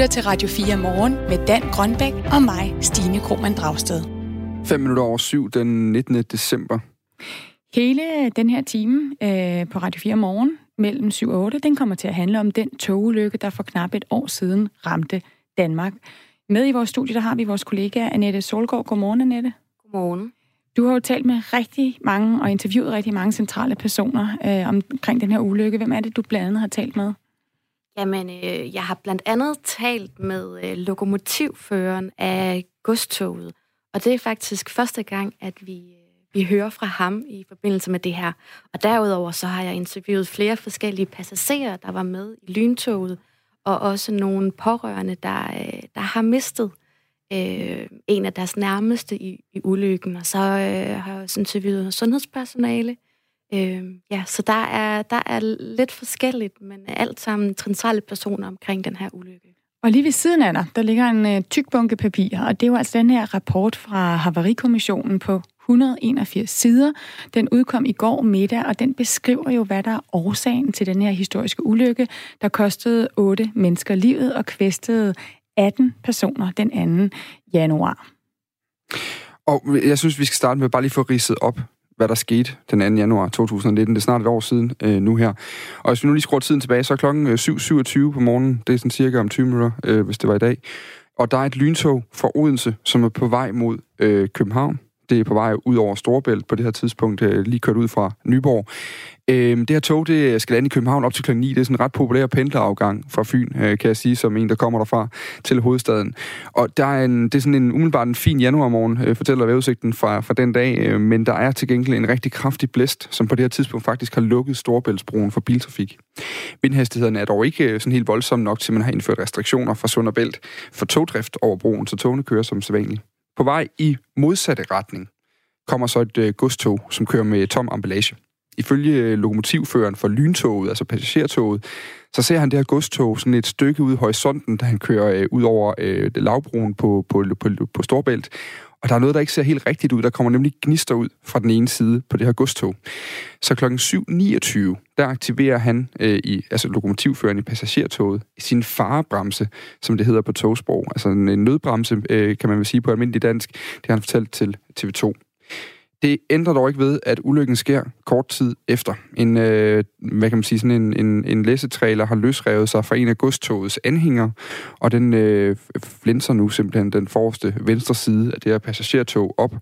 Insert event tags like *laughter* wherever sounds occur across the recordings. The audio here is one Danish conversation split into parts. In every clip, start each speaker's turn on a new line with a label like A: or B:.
A: lytter til Radio 4 morgen med Dan Grønbæk og mig, Stine Krohmann Dragsted.
B: 5 minutter over syv den 19. december.
C: Hele den her time øh, på Radio 4 morgen mellem 7 og 8, den kommer til at handle om den togulykke, der for knap et år siden ramte Danmark. Med i vores studie, der har vi vores kollega Annette Solgaard. Godmorgen, Annette.
D: Godmorgen.
C: Du har jo talt med rigtig mange og interviewet rigtig mange centrale personer øh, omkring den her ulykke. Hvem er det, du blandt andet har talt med?
D: Jamen, øh, jeg har blandt andet talt med øh, lokomotivføreren af godstoget, og det er faktisk første gang, at vi, øh, vi hører fra ham i forbindelse med det her. Og derudover så har jeg interviewet flere forskellige passagerer, der var med i lyntoget, og også nogle pårørende, der, øh, der har mistet øh, en af deres nærmeste i, i ulykken. Og så øh, har jeg også interviewet sundhedspersonale. Øh, ja, så der er, der er lidt forskelligt, men alt sammen centrale personer omkring den her ulykke.
C: Og lige ved siden af dig, der ligger en uh, tyk bunke papir, og det er jo altså den her rapport fra Havarikommissionen på 181 sider. Den udkom i går middag, og den beskriver jo, hvad der er årsagen til den her historiske ulykke, der kostede otte mennesker livet og kvæstede 18 personer den 2. januar.
B: Og jeg synes, vi skal starte med bare lige få ridset op, hvad der skete den 2. januar 2019. Det er snart et år siden øh, nu her. Og hvis vi nu lige skruer tiden tilbage, så er klokken øh, 7.27 på morgenen. Det er sådan cirka om 20 minutter, øh, hvis det var i dag. Og der er et lyntog fra Odense, som er på vej mod øh, København. Det er på vej ud over Storebælt på det her tidspunkt, øh, lige kørt ud fra Nyborg. Øh, det her tog, det skal lande i København op til kl. 9. Det er sådan en ret populær pendlerafgang fra Fyn, øh, kan jeg sige, som en, der kommer derfra til hovedstaden. Og der er en, det er sådan en umiddelbart en fin januarmorgen, øh, fortæller vejrudsigten fra, fra den dag, øh, men der er til gengæld en rigtig kraftig blæst, som på det her tidspunkt faktisk har lukket Storebæltsbroen for biltrafik. Vindhastigheden er dog ikke øh, sådan helt voldsom nok, til man har indført restriktioner fra Sund og Bælt for togdrift over broen, så togene kører som sædvanligt. På vej i modsatte retning kommer så et øh, godstog, som kører med tom emballage. Ifølge øh, lokomotivføreren for lyntoget, altså passagertoget, så ser han det her godstog sådan et stykke ud i horisonten, da han kører øh, ud over øh, lavbroen på, på, på, på Storbælt. Og der er noget, der ikke ser helt rigtigt ud. Der kommer nemlig gnister ud fra den ene side på det her godstog. Så klokken 7.29, der aktiverer han, øh, i, altså lokomotivføreren i passagertoget, sin farebremse, som det hedder på togsprog. Altså en, en nødbremse, øh, kan man vel sige på almindelig dansk. Det har han fortalt til TV2. Det ændrer dog ikke ved, at ulykken sker kort tid efter. En, øh, hvad kan man sige, sådan en, en, en læsetrailer har løsrevet sig fra en af godstogets anhænger, og den øh, flinser nu simpelthen den forreste venstre side af det her passagertog op,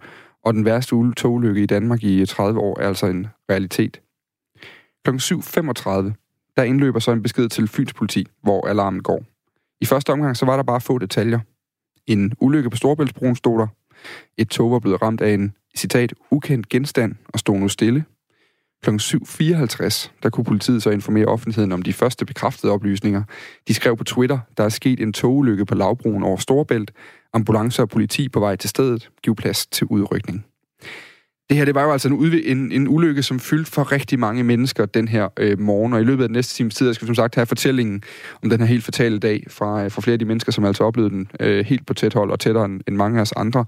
B: og den værste togulykke i Danmark i øh, 30 år er altså en realitet. Kl. 7.35, der indløber så en besked til Fyns politi, hvor alarmen går. I første omgang så var der bare få detaljer. En ulykke på Storebæltsbroen stod der. Et tog var blevet ramt af en citat, ukendt genstand og stod nu stille. Kl. 7.54, der kunne politiet så informere offentligheden om de første bekræftede oplysninger. De skrev på Twitter, der er sket en togulykke på lavbroen over Storebælt. Ambulancer og politi på vej til stedet. Giv plads til udrykning. Det her, det var jo altså en, en, en ulykke, som fyldte for rigtig mange mennesker den her øh, morgen, og i løbet af den næste times tid, skal vi som sagt have fortællingen om den her helt fatale dag fra, øh, fra flere af de mennesker, som altså oplevede den øh, helt på tæt hold og tættere end, end mange af os andre.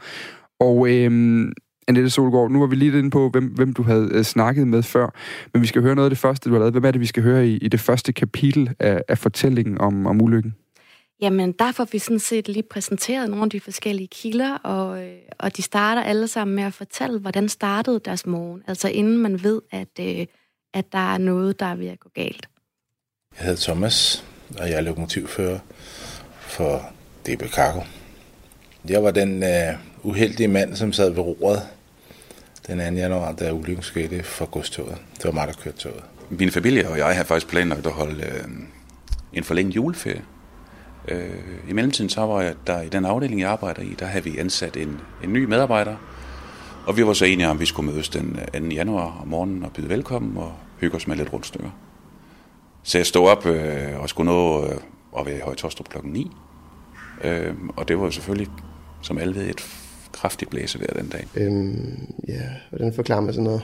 B: Og øh, Annette Solgaard, nu var vi lige inde på, hvem, hvem du havde øh, snakket med før, men vi skal høre noget af det første, du har lavet. Hvem er det, vi skal høre i, i det første kapitel af, af fortællingen om, om ulykken?
D: Jamen, der får vi sådan set lige præsenteret nogle af de forskellige kilder, og, øh, og de starter alle sammen med at fortælle, hvordan startede deres morgen. Altså inden man ved, at, øh, at der er noget, der er ved at gå galt.
E: Jeg hedder Thomas, og jeg er lokomotivfører for DB Cargo. Jeg var den uh, uheldige mand, som sad ved roret den 2. januar, da ulykken skete for godstoget. Det var mig, der kørte toget.
F: Min familie og jeg har faktisk planlagt at holde øh, en forlænget juleferie. Øh, I mellemtiden så var jeg der i den afdeling, jeg arbejder i, der havde vi ansat en, en ny medarbejder. Og vi var så enige om, at vi skulle mødes den øh, 2. januar om morgenen og byde velkommen og hygge os med lidt rundstykker. Så jeg stod op øh, og skulle nå øh, at være i Højtostrup klokken 9. Øh, og det var jo selvfølgelig, som alle ved, et kraftigt blæse der den dag.
G: Øhm, ja, hvordan forklarer man sådan noget?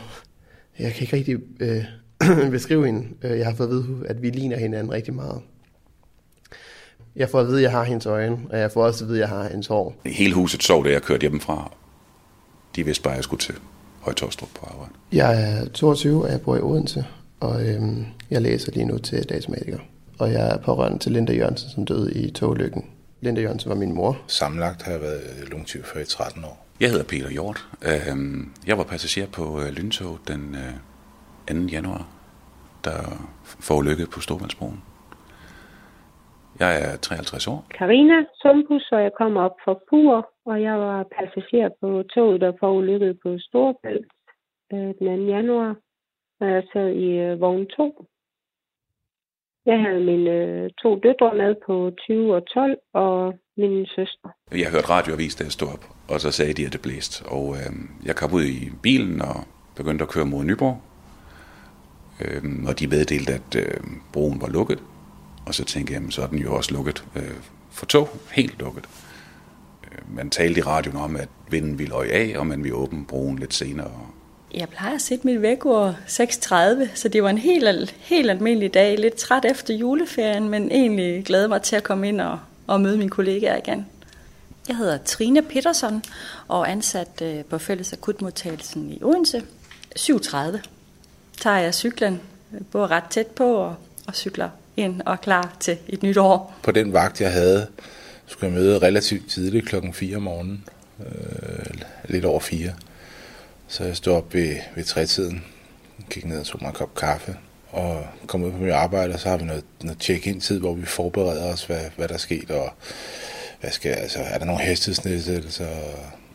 G: Jeg kan ikke rigtig øh, *clears throat* beskrive hende. Øh, jeg har fået at vide, at vi ligner hinanden rigtig meget. Jeg får at vide, at jeg har hendes øjne, og jeg får også at vide, at jeg har hendes hår.
F: Hele huset sov, da jeg kørte hjemmefra. De vidste bare, at jeg skulle til Højtostrup på arbejde.
G: Jeg er 22, og jeg bor i Odense, og øhm, jeg læser lige nu til dagsmatiker. Og jeg er pårørende til Linda Jørgensen, som døde i togulykken Linda Jørgensen var min mor.
E: Sammenlagt har jeg været lokomotivfører i 13 år.
F: Jeg hedder Peter Hjort. Øhm, jeg var passager på øh, Lyntog den 2. Øh, januar, der forulykket på Storvaldsbroen. Jeg er 53 år.
H: Karina Sumpus, og jeg kommer op fra Pur, og jeg var passager på toget, der forulykket på Storbælt den 2. januar, og jeg sad i vogn 2. Jeg havde mine øh, to døtre med på 20 og 12, og min søster.
F: Jeg hørte radioavis, da jeg stod op, og så sagde de, at det blæste. Og øh, jeg kom ud i bilen og begyndte at køre mod Nyborg. Øh, og de meddelte, at øh, broen var lukket. Og så tænkte jeg, så er den jo også lukket øh, for tog, helt lukket. Øh, man talte i radioen om, at vinden ville øje af, og man ville åbne broen lidt senere.
I: Jeg plejer at sætte mit vækord 6.30, så det var en helt, helt almindelig dag. Lidt træt efter juleferien, men egentlig glæder mig til at komme ind og, og møde mine kollegaer igen. Jeg hedder Trine Petersen og er ansat øh, på fælles akutmodtagelsen i Odense. 7.30 tager jeg cyklen, øh, bor ret tæt på og, og cykler ind og er klar til et nyt år.
E: På den vagt, jeg havde, skulle jeg møde relativt tidligt klokken 4 om morgenen. Øh, lidt over 4. Så jeg stod op ved, ved trætiden, gik ned og tog mig en kop kaffe, og kom ud på mit arbejde, og så har vi noget, noget check-in-tid, hvor vi forbereder os, hvad, hvad der er sket, og hvad skal, altså, er der nogle hestesnedsættelser?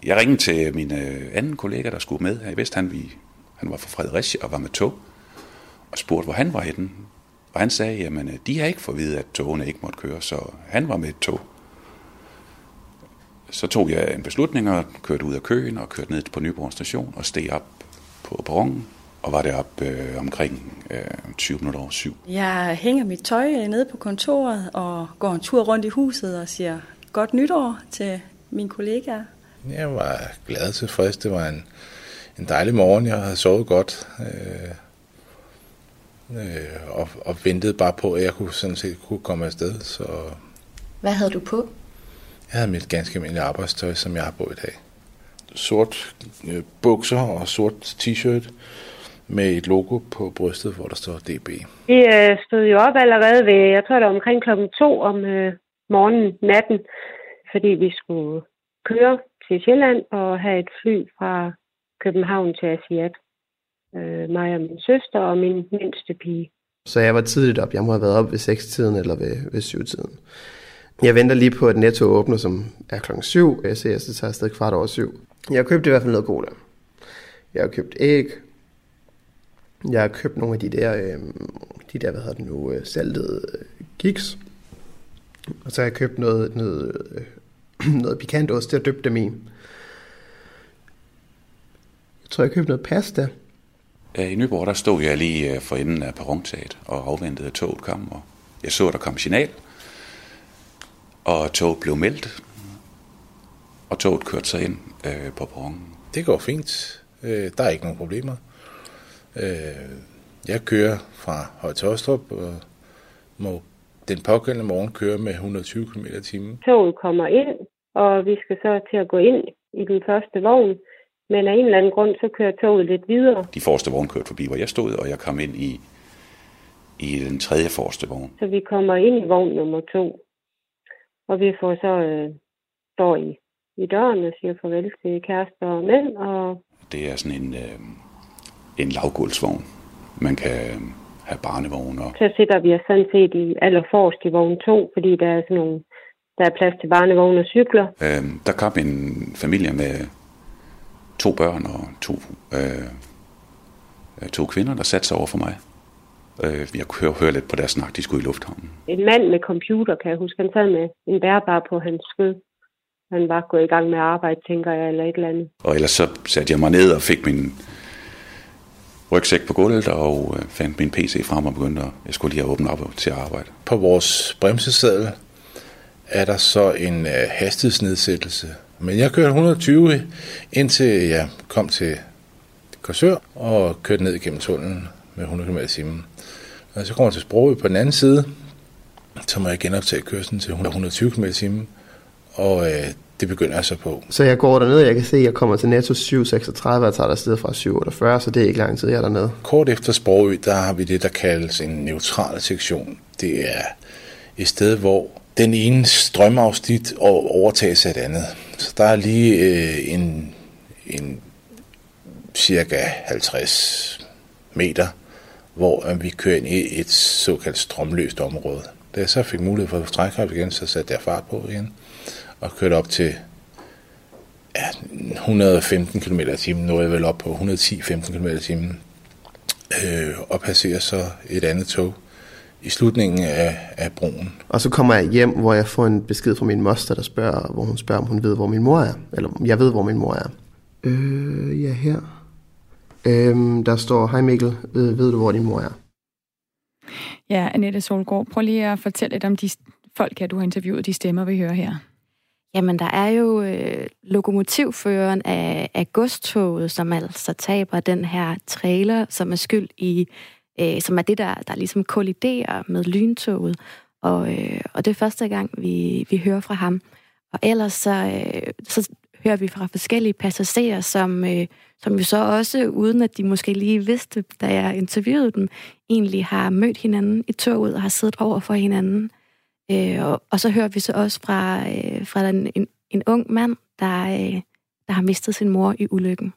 F: Jeg ringede til min øh, anden kollega, der skulle med her i Vest. Han, vi, han var fra Fredericia og var med tog, og spurgte, hvor han var henne. Og han sagde, jamen, øh, de har ikke fået at vide, at togene ikke måtte køre, så han var med et tog. Så tog jeg en beslutning og kørte ud af køen og kørte ned på Nyborg station og steg op på perronen og var deroppe øh, omkring øh, 20 minutter over syv.
I: Jeg hænger mit tøj nede på kontoret og går en tur rundt i huset og siger godt nytår til mine kollegaer.
E: Jeg var glad og tilfreds. Det var en, en dejlig morgen. Jeg havde sovet godt. Øh, øh, og, og ventede bare på, at jeg kunne, sådan set kunne komme afsted. Så...
I: Hvad havde du på?
E: Jeg havde mit ganske almindelige arbejdstøj, som jeg har på i dag. Sort øh, bukser og sort t-shirt med et logo på brystet, hvor der står DB.
H: Vi øh, stod jo op allerede ved, jeg tror det var omkring klokken to om øh, morgenen, natten, fordi vi skulle køre til Sjælland og have et fly fra København til Asiat. Øh, mig og min søster og min mindste pige.
G: Så jeg var tidligt op. Jeg må have været op ved 6-tiden eller ved, ved 7-tiden. Jeg venter lige på, at Netto åbner, som er klokken 7. Jeg ser, at det tager afsted kvart over 7. Jeg har købt i hvert fald noget cola. Jeg har købt æg. Jeg har købt nogle af de der, øh, de der hvad hedder det nu, øh, saltede øh, kiks. Og så har jeg købt noget, noget, øh, *clears throat* noget pikant til at døbe dem i. Jeg tror, jeg købte noget pasta.
F: Øh, I Nyborg, der stod jeg lige for enden af perrontaget og afventede, at toget kom. Og jeg så, at der kom signal og toget blev meldt, og toget kørte sig ind øh, på perronen.
E: Det går fint. Øh, der er ikke nogen problemer. Øh, jeg kører fra Højtostrup, og må den pågældende morgen køre med 120 km i timen.
H: Toget kommer ind, og vi skal så til at gå ind i den første vogn. Men af en eller anden grund, så kører toget lidt videre.
F: De forreste vogn kørte forbi, hvor jeg stod, og jeg kom ind i, i den tredje forreste vogn.
H: Så vi kommer ind i vogn nummer to. Og vi får så øh, står i, i døren og siger farvel til kærester og mænd. Og...
F: Det er sådan en, øh, en lavgulvsvogn. Man kan øh, have barnevogn. Og...
H: Så sidder vi os sådan set i allerforrest i vogn 2, fordi der er sådan nogle, der er plads til barnevogn og cykler.
F: Øh, der kom en familie med to børn og to, øh, to kvinder, der satte sig over for mig. Øh, jeg kunne høre, høre lidt på deres snak, de skulle i lufthavnen.
H: En mand med computer, kan jeg huske, han sad med en bærbar på hans skød. Han var gået i gang med arbejde, tænker jeg, eller et eller andet.
F: Og ellers så satte jeg mig ned og fik min rygsæk på gulvet og øh, fandt min PC frem og begyndte at, jeg skulle lige have åbnet op til at arbejde.
E: På vores bremsesadel er der så en øh, hastighedsnedsættelse. Men jeg kørte 120 indtil jeg kom til Korsør og kørte ned igennem tunnelen med 100 km i timen. Og så kommer jeg til Sprogø på den anden side, så må jeg genoptage kørslen til 120 km i og øh, det begynder jeg så på.
G: Så jeg går derned, og jeg kan se, at jeg kommer til Netto 7.36, og jeg tager der sted fra 7.48, så det er ikke lang tid, jeg er dernede.
E: Kort efter Sprogø, der har vi det, der kaldes en neutral sektion. Det er et sted, hvor den ene strømafsnit overtages af det andet. Så der er lige øh, en, en cirka 50 meter, hvor vi kører ind i et såkaldt strømløst område. Da jeg så fik mulighed for at strække igen, så satte jeg fart på igen og kørte op til ja, 115 km i timen. Nu er jeg vel op på 110-15 km i timen. Øh, og passerer så et andet tog i slutningen af, af broen.
G: Og så kommer jeg hjem, hvor jeg får en besked fra min moster, der spørger, hvor hun spørger, om hun ved, hvor min mor er. Eller jeg ved, hvor min mor er. Øh, ja, her. Øh, der står, hej Mikkel, ved, ved du, hvor din mor er?
C: Ja, Annette Solgaard, prøv lige at fortælle lidt om de folk, her, du har interviewet, de stemmer, vi hører her.
D: Jamen, der er jo øh, lokomotivføreren af, af godstoget, som altså taber den her trailer, som er skyld i, øh, som er det, der, der ligesom kolliderer med lyntoget. Og, øh, og det er første gang, vi, vi hører fra ham. Og ellers så, øh, så hører vi fra forskellige passagerer, som, øh, som jo så også, uden at de måske lige vidste, da jeg interviewede dem, egentlig har mødt hinanden i toget og har siddet over for hinanden. Øh, og, og så hører vi så også fra, øh, fra en, en, en ung mand, der, øh, der har mistet sin mor i ulykken.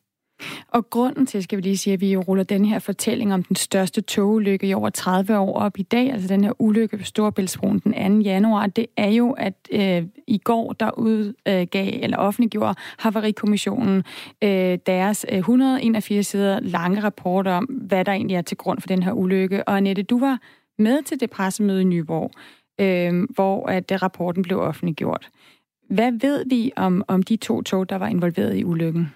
C: Og grunden til, skal vi lige sige, at vi ruller den her fortælling om den største togulykke i over 30 år op i dag, altså den her ulykke på Storebæltsbroen den 2. januar, det er jo, at øh, i går der udgav øh, eller offentliggjorde Havarikommissionen øh, deres øh, 181 sider lange rapport om, hvad der egentlig er til grund for den her ulykke. Og Annette, du var med til det pressemøde i Nyborg øh, hvor at øh, rapporten blev offentliggjort. Hvad ved vi om, om de to tog, der var involveret i ulykken?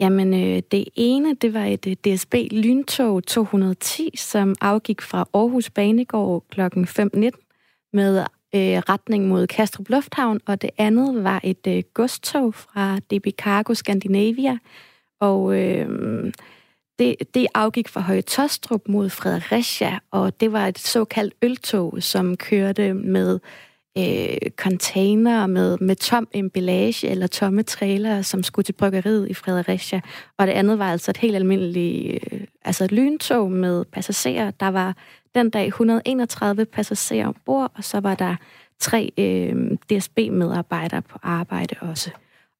D: Jamen, øh, det ene, det var et øh, DSB Lyntog 210, som afgik fra Aarhus Banegård kl. 5.19 med øh, retning mod Kastrup Lufthavn, og det andet var et øh, godstog fra DB Cargo Scandinavia, og øh, det, det afgik fra Høje Tostrup mod Fredericia, og det var et såkaldt øltog, som kørte med øh, container med, med tom emballage eller tomme trailer, som skulle til bryggeriet i Fredericia. Og det andet var altså et helt almindeligt øh, altså et lyntog med passagerer. Der var den dag 131 passagerer ombord, og så var der tre øh, DSB-medarbejdere på arbejde også.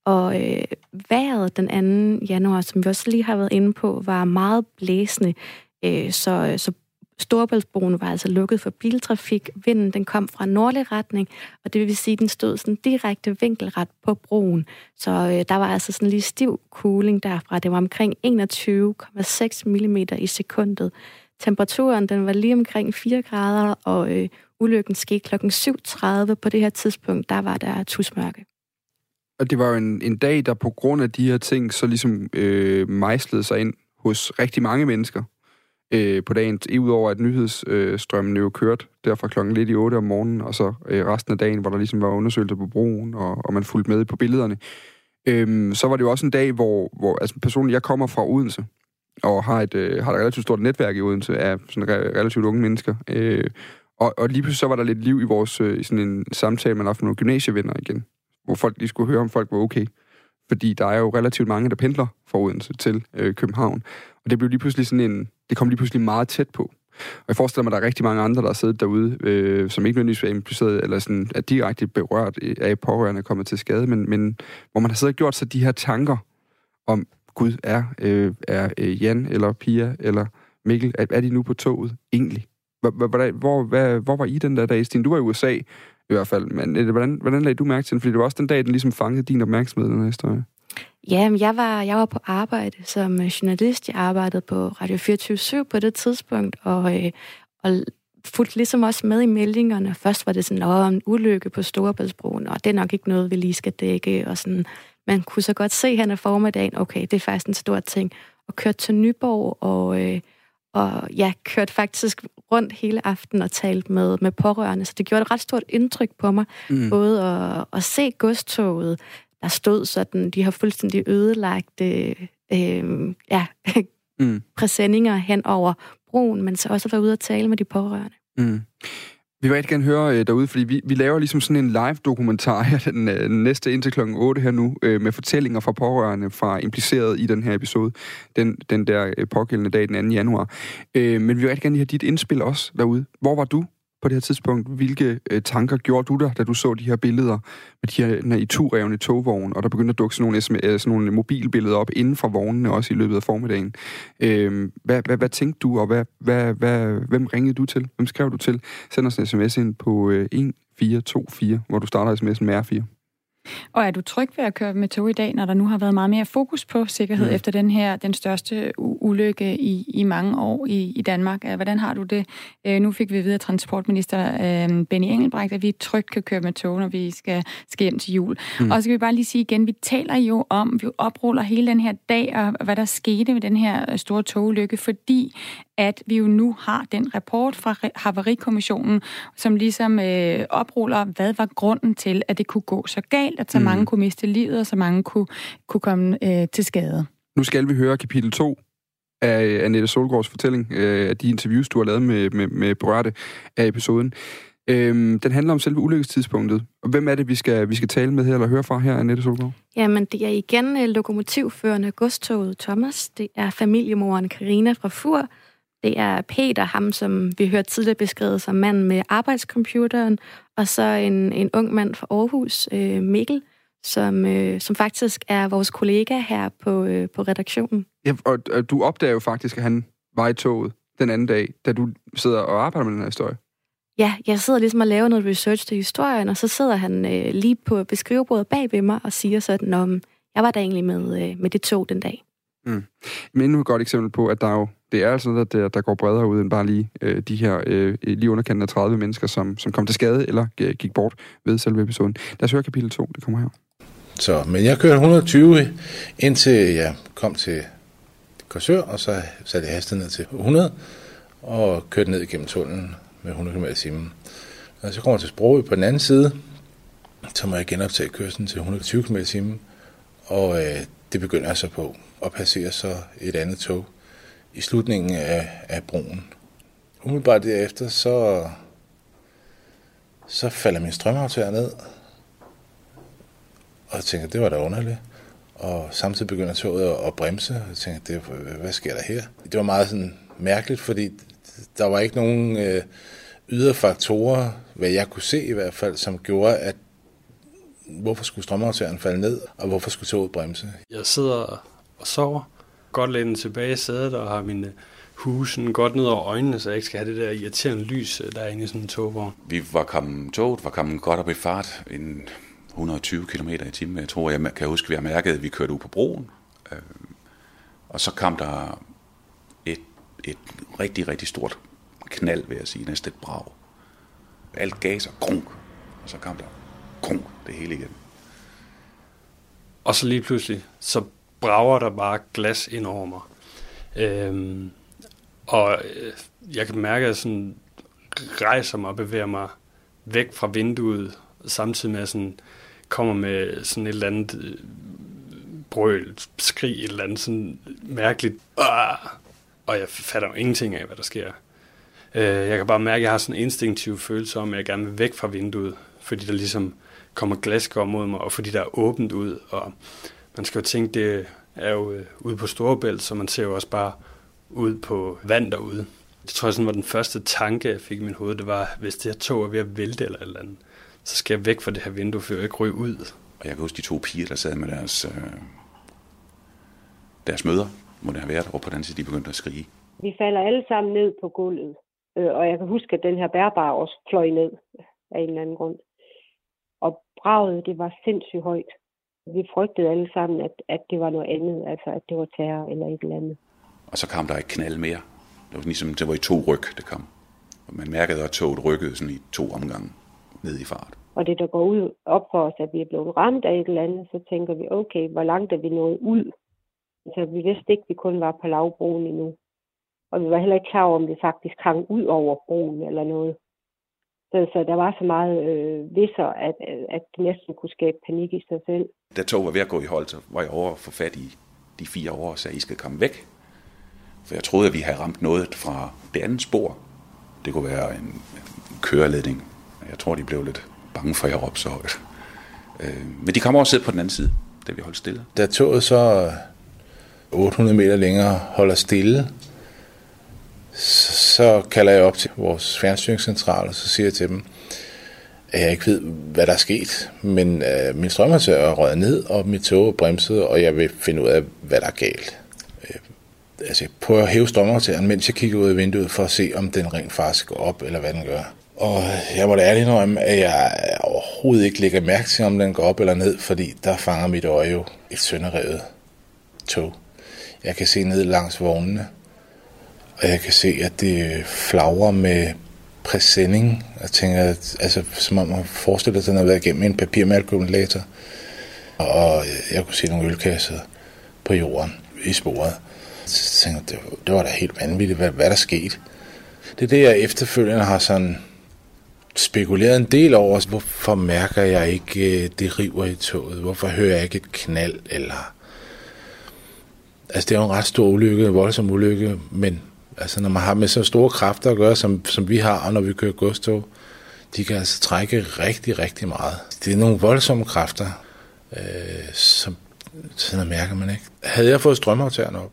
D: Og øh, vejret den 2. januar, som vi også lige har været inde på, var meget blæsende. Øh, så, så Storebæltsbroen var altså lukket for biltrafik. Vinden den kom fra nordlig retning, og det vil sige, at den stod sådan direkte vinkelret på broen. Så øh, der var altså sådan lige stiv cooling derfra. Det var omkring 21,6 mm i sekundet. Temperaturen den var lige omkring 4 grader, og øh, ulykken skete kl. 7.30 på det her tidspunkt. Der var der tusmørke.
B: Og det var jo en, en dag, der på grund af de her ting, så ligesom øh, mejslede sig ind hos rigtig mange mennesker øh, på dagen. Udover at nyhedsstrømmen øh, jo kørte der fra klokken lidt i 8 om morgenen, og så øh, resten af dagen, hvor der ligesom var undersøgelser på broen, og, og man fulgte med på billederne. Øh, så var det jo også en dag, hvor, hvor altså personligt, jeg kommer fra Odense, og har et, øh, har et relativt stort netværk i Odense af sådan relativt unge mennesker. Øh, og, og lige pludselig så var der lidt liv i vores øh, i sådan en samtale, man har haft med nogle gymnasievenner igen hvor folk lige skulle høre, om folk var okay. Fordi der er jo relativt mange, der pendler fra Odense til øh, København. Og det blev lige pludselig sådan en... Det kom lige pludselig meget tæt på. Og jeg forestiller mig, at der er rigtig mange andre, der har siddet derude, øh, som ikke nødvendigvis er impliceret, eller sådan, er direkte berørt af pårørende kommet til skade, men, men hvor man har siddet og gjort sig de her tanker om, Gud, er, øh, er øh, Jan eller Pia eller Mikkel, er, er de nu på toget egentlig? Hvor, hvor, hvor, hvor, var I den der dag, Stine? Du var i USA i hvert fald. Men øh, hvordan, hvordan lagde du mærke til den? Fordi det var også den dag, den ligesom fangede din opmærksomhed, den her historie.
D: Ja, jeg var, jeg var på arbejde som øh, journalist. Jeg arbejdede på Radio 24 på det tidspunkt, og, øh, og fulgte ligesom også med i meldingerne. Først var det sådan, at en ulykke på Storebæltsbroen, og det er nok ikke noget, vi lige skal dække. Og sådan. Man kunne så godt se hen ad formiddagen, okay, det er faktisk en stor ting. Og kørte til Nyborg, og, øh, og ja, kørte faktisk rundt hele aftenen og talte med, med pårørende, så det gjorde et ret stort indtryk på mig, mm. både at, at se godstoget, der stod sådan, de har fuldstændig ødelagt øh, øh, ja, *laughs* mm. præsendinger hen over broen, men så også at være ude og tale med de pårørende. Mm.
B: Vi vil rigtig gerne høre øh, derude, fordi vi, vi laver ligesom sådan en live-dokumentar her den øh, næste indtil klokken 8 her nu, øh, med fortællinger fra pårørende fra impliceret i den her episode, den, den der øh, pågældende dag, den 2. januar. Øh, men vi vil rigtig gerne have dit indspil også derude. Hvor var du på det her tidspunkt. Hvilke øh, tanker gjorde du dig, da du så de her billeder med de her naturrevne togvogne, og der begyndte at dukke sådan nogle, øh, sådan nogle mobilbilleder op inden for vognene, også i løbet af formiddagen. Øh, hvad, hvad, hvad tænkte du, og hvad, hvad, hvad, hvem ringede du til? Hvem skrev du til? Send os en sms ind på øh, 1424, hvor du starter sms'en med R4.
C: Og er du tryg ved at køre med tog i dag, når der nu har været meget mere fokus på sikkerhed mm. efter den her, den største ulykke i, i mange år i, i Danmark? Hvordan har du det? Øh, nu fik vi videre transportminister øh, Benny Engelbrecht, at vi trygt kan køre med tog, når vi skal, skal hjem til jul. Mm. Og så skal vi bare lige sige igen, vi taler jo om, vi opruller hele den her dag, og hvad der skete med den her store togulykke, fordi at vi jo nu har den rapport fra Havarikommissionen, som ligesom øh, opruller, hvad var grunden til, at det kunne gå så galt, at så mm. mange kunne miste livet, og så mange kunne, kunne komme øh, til skade.
B: Nu skal vi høre kapitel 2 af Annette Solgaards fortælling, øh, af de interviews, du har lavet med, med, med berørte af episoden. Øhm, den handler om selve ulykkestidspunktet. Hvem er det, vi skal, vi skal tale med her, eller høre fra her, Annette Solgaard?
D: Jamen, det er igen uh, lokomotivførende godstoget Thomas. Det er familiemoren Karina fra Fur, det er Peter, ham som vi hørte tidligere beskrevet som mand med arbejdscomputeren, og så en, en ung mand fra Aarhus, øh, Mikkel, som, øh, som faktisk er vores kollega her på, øh, på redaktionen.
B: Ja, og, og du opdager jo faktisk, at han var i toget den anden dag, da du sidder og arbejder med den her historie.
D: Ja, jeg sidder ligesom og laver noget research til historien, og så sidder han øh, lige på beskrivebordet bag ved mig og siger sådan, om jeg var da egentlig med, øh, med det tog den dag.
B: Mm. Men endnu et godt eksempel på, at der jo, det er altså noget, der, der går bredere ud end bare lige øh, de her øh, lige underkendt af 30 mennesker, som, som kom til skade eller øh, gik bort ved selve episoden. Lad os høre kapitel 2, det kommer her.
E: Så, men jeg kørte 120 indtil jeg kom til Korsør, og så satte jeg hastigheden ned til 100, og kørte ned igennem tunnelen med 100 km i timen. Og så kommer jeg til Sprogø på den anden side, så må jeg genoptage kørslen til 120 km i timen, og øh, det begynder jeg så på at passere så et andet tog i slutningen af, af broen. Umiddelbart derefter, så, så falder min strømaftager ned, og jeg tænker, det var da underligt. Og samtidig begynder toget at bremse, og jeg tænker, det, hvad sker der her? Det var meget sådan mærkeligt, fordi der var ikke nogen øh, ydre faktorer, hvad jeg kunne se i hvert fald, som gjorde, at hvorfor skulle strømaftageren falde ned, og hvorfor skulle toget bremse?
J: Jeg sidder og sover. Godt lænet tilbage i sædet og har mine husen godt ned over øjnene, så jeg ikke skal have det der irriterende lys, der er inde i sådan en togvogn.
F: Vi var kommet, toget var kommet godt op i fart, en 120 km i timen. Jeg tror, jeg kan huske, at vi har mærket, at vi kørte ud på broen. Øh, og så kom der et, et rigtig, rigtig stort knald, vil jeg sige, næsten et brag. Alt gas og krunk, og så kom der krunk det hele igen.
J: Og så lige pludselig, så brager der bare glas ind over mig. Øhm, og øh, jeg kan mærke, at jeg sådan rejser mig og bevæger mig væk fra vinduet, samtidig med at jeg sådan kommer med sådan et eller andet øh, brøl, skrig, et eller andet sådan mærkeligt. Ah! Og jeg fatter jo ingenting af, hvad der sker. Øh, jeg kan bare mærke, at jeg har sådan en instinktiv følelse om, at jeg gerne vil væk fra vinduet, fordi der ligesom kommer glasgård mod mig, og fordi der er åbent ud, og man skal jo tænke, det er jo øh, ude på Storebælt, så man ser jo også bare ud på vand derude. Det tror jeg sådan var den første tanke, jeg fik i min hoved, det var, hvis det her tog er ved at vælte eller et eller andet, så skal jeg væk fra det her vindue, for jeg ikke ryge ud.
F: Og jeg kan huske de to piger, der sad med deres, øh, deres møder, må det have været, og på den side, de begyndte at skrige.
H: Vi falder alle sammen ned på gulvet, øh, og jeg kan huske, at den her bærbare også fløj ned af en eller anden grund. Og braget, det var sindssygt højt vi frygtede alle sammen, at, at det var noget andet, altså at det var terror eller et eller andet.
F: Og så kom der et knald mere. Det var ligesom, det var i to ryg, det kom. Og man mærkede, at toget rykkede sådan i to omgange ned i fart.
H: Og det, der går ud op for os, at vi er blevet ramt af et eller andet, så tænker vi, okay, hvor langt er vi nået ud? Altså, vi vidste ikke, at vi kun var på lavbroen endnu. Og vi var heller ikke klar over, om vi faktisk hang ud over broen eller noget. Så, så der var så meget øh, visser, at, at det næsten kunne skabe panik i sig selv.
F: Da tog var ved at gå i hold, så var jeg over for fat i de fire år og sagde, I skal komme væk. For jeg troede, at vi havde ramt noget fra det andet spor. Det kunne være en, en køreledning. Jeg tror, de blev lidt bange for, at jeg råbte så højt. Øh, men de kom over og sidde på den anden side, da vi holdt stille.
E: Da toget så 800 meter længere holder stille, så så kalder jeg op til vores fjernstyringscentral, og så siger jeg til dem, at jeg ikke ved, hvad der er sket, men øh, min strømhåndtør er røget ned, og mit tog er bremset, og jeg vil finde ud af, hvad der er galt. Øh, altså, jeg prøver at hæve strømhåndtøren, mens jeg kigger ud af vinduet, for at se, om den rent faktisk går op, eller hvad den gør. Og jeg må da ærligt indrømme, at jeg overhovedet ikke lægger mærke til, om den går op eller ned, fordi der fanger mit øje jo et sønderrevet tog. Jeg kan se ned langs vognene, og jeg kan se, at det flagrer med præsending. Jeg tænker, at, altså, som om man forestiller sig, at den har været igennem en papirmalkumulator. Og jeg kunne se nogle ølkasser på jorden i sporet. Så tænkte jeg, det, det var da helt vanvittigt, hvad, hvad der skete. Det er det, jeg efterfølgende har sådan spekuleret en del over. Hvorfor mærker jeg ikke, øh, det river i toget? Hvorfor hører jeg ikke et knald? Eller... Altså, det er jo en ret stor ulykke, en voldsom ulykke, men Altså når man har med så store kræfter at gøre, som, som vi har, når vi kører godstog, de kan altså trække rigtig, rigtig meget. Det er nogle voldsomme kræfter, øh, som sådan mærker man ikke. Havde jeg fået strømaftageren op,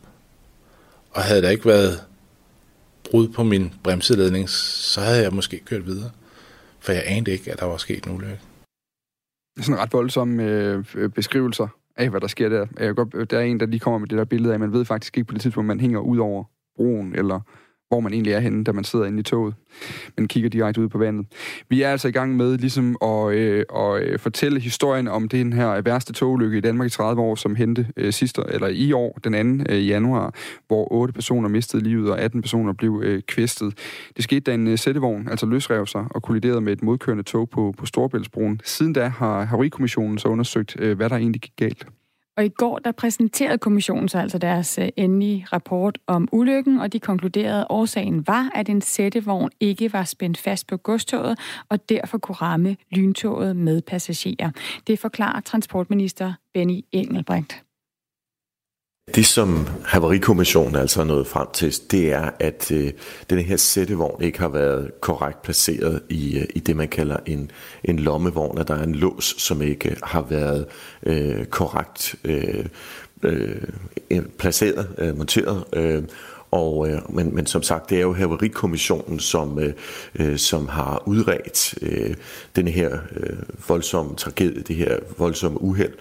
E: og havde der ikke været brud på min bremseledning, så havde jeg måske kørt videre. For jeg anede ikke, at der var sket en ulykke.
B: Det er sådan ret voldsomme øh, beskrivelser af, hvad der sker der. Jeg godt, der er en, der lige kommer med det der billede af, man ved faktisk ikke på det tidspunkt, man hænger ud over broen, eller hvor man egentlig er henne, da man sidder inde i toget, men kigger direkte ud på vandet. Vi er altså i gang med ligesom at, øh, at øh, fortælle historien om den her værste togulykke i Danmark i 30 år, som hente øh, sidste, eller i år, den 2. Øh, januar, hvor 8 personer mistede livet, og 18 personer blev øh, kvæstet. Det skete, da en øh, sættevogn, altså løsrev sig og kolliderede med et modkørende tog på, på Storbæltsbroen. Siden da har Havarikommissionen så undersøgt, øh, hvad der egentlig gik galt.
C: Og i går der præsenterede kommissionen så altså deres øh, endelige rapport om ulykken, og de konkluderede, at årsagen var, at en sættevogn ikke var spændt fast på godstoget, og derfor kunne ramme lyntoget med passagerer. Det forklarer transportminister Benny Engelbrecht.
K: Det, som Havarikommissionen altså er nået frem til, det er, at øh, den her sættevogn ikke har været korrekt placeret i, øh, i det, man kalder en, en lommevogn, at der er en lås, som ikke har været øh, korrekt øh, øh, placeret, øh, monteret. Øh, og, øh, men, men som sagt, det er jo Haverikommissionen, som, øh, øh, som har udredt øh, den her øh, voldsomme tragedie, det her voldsomme uheld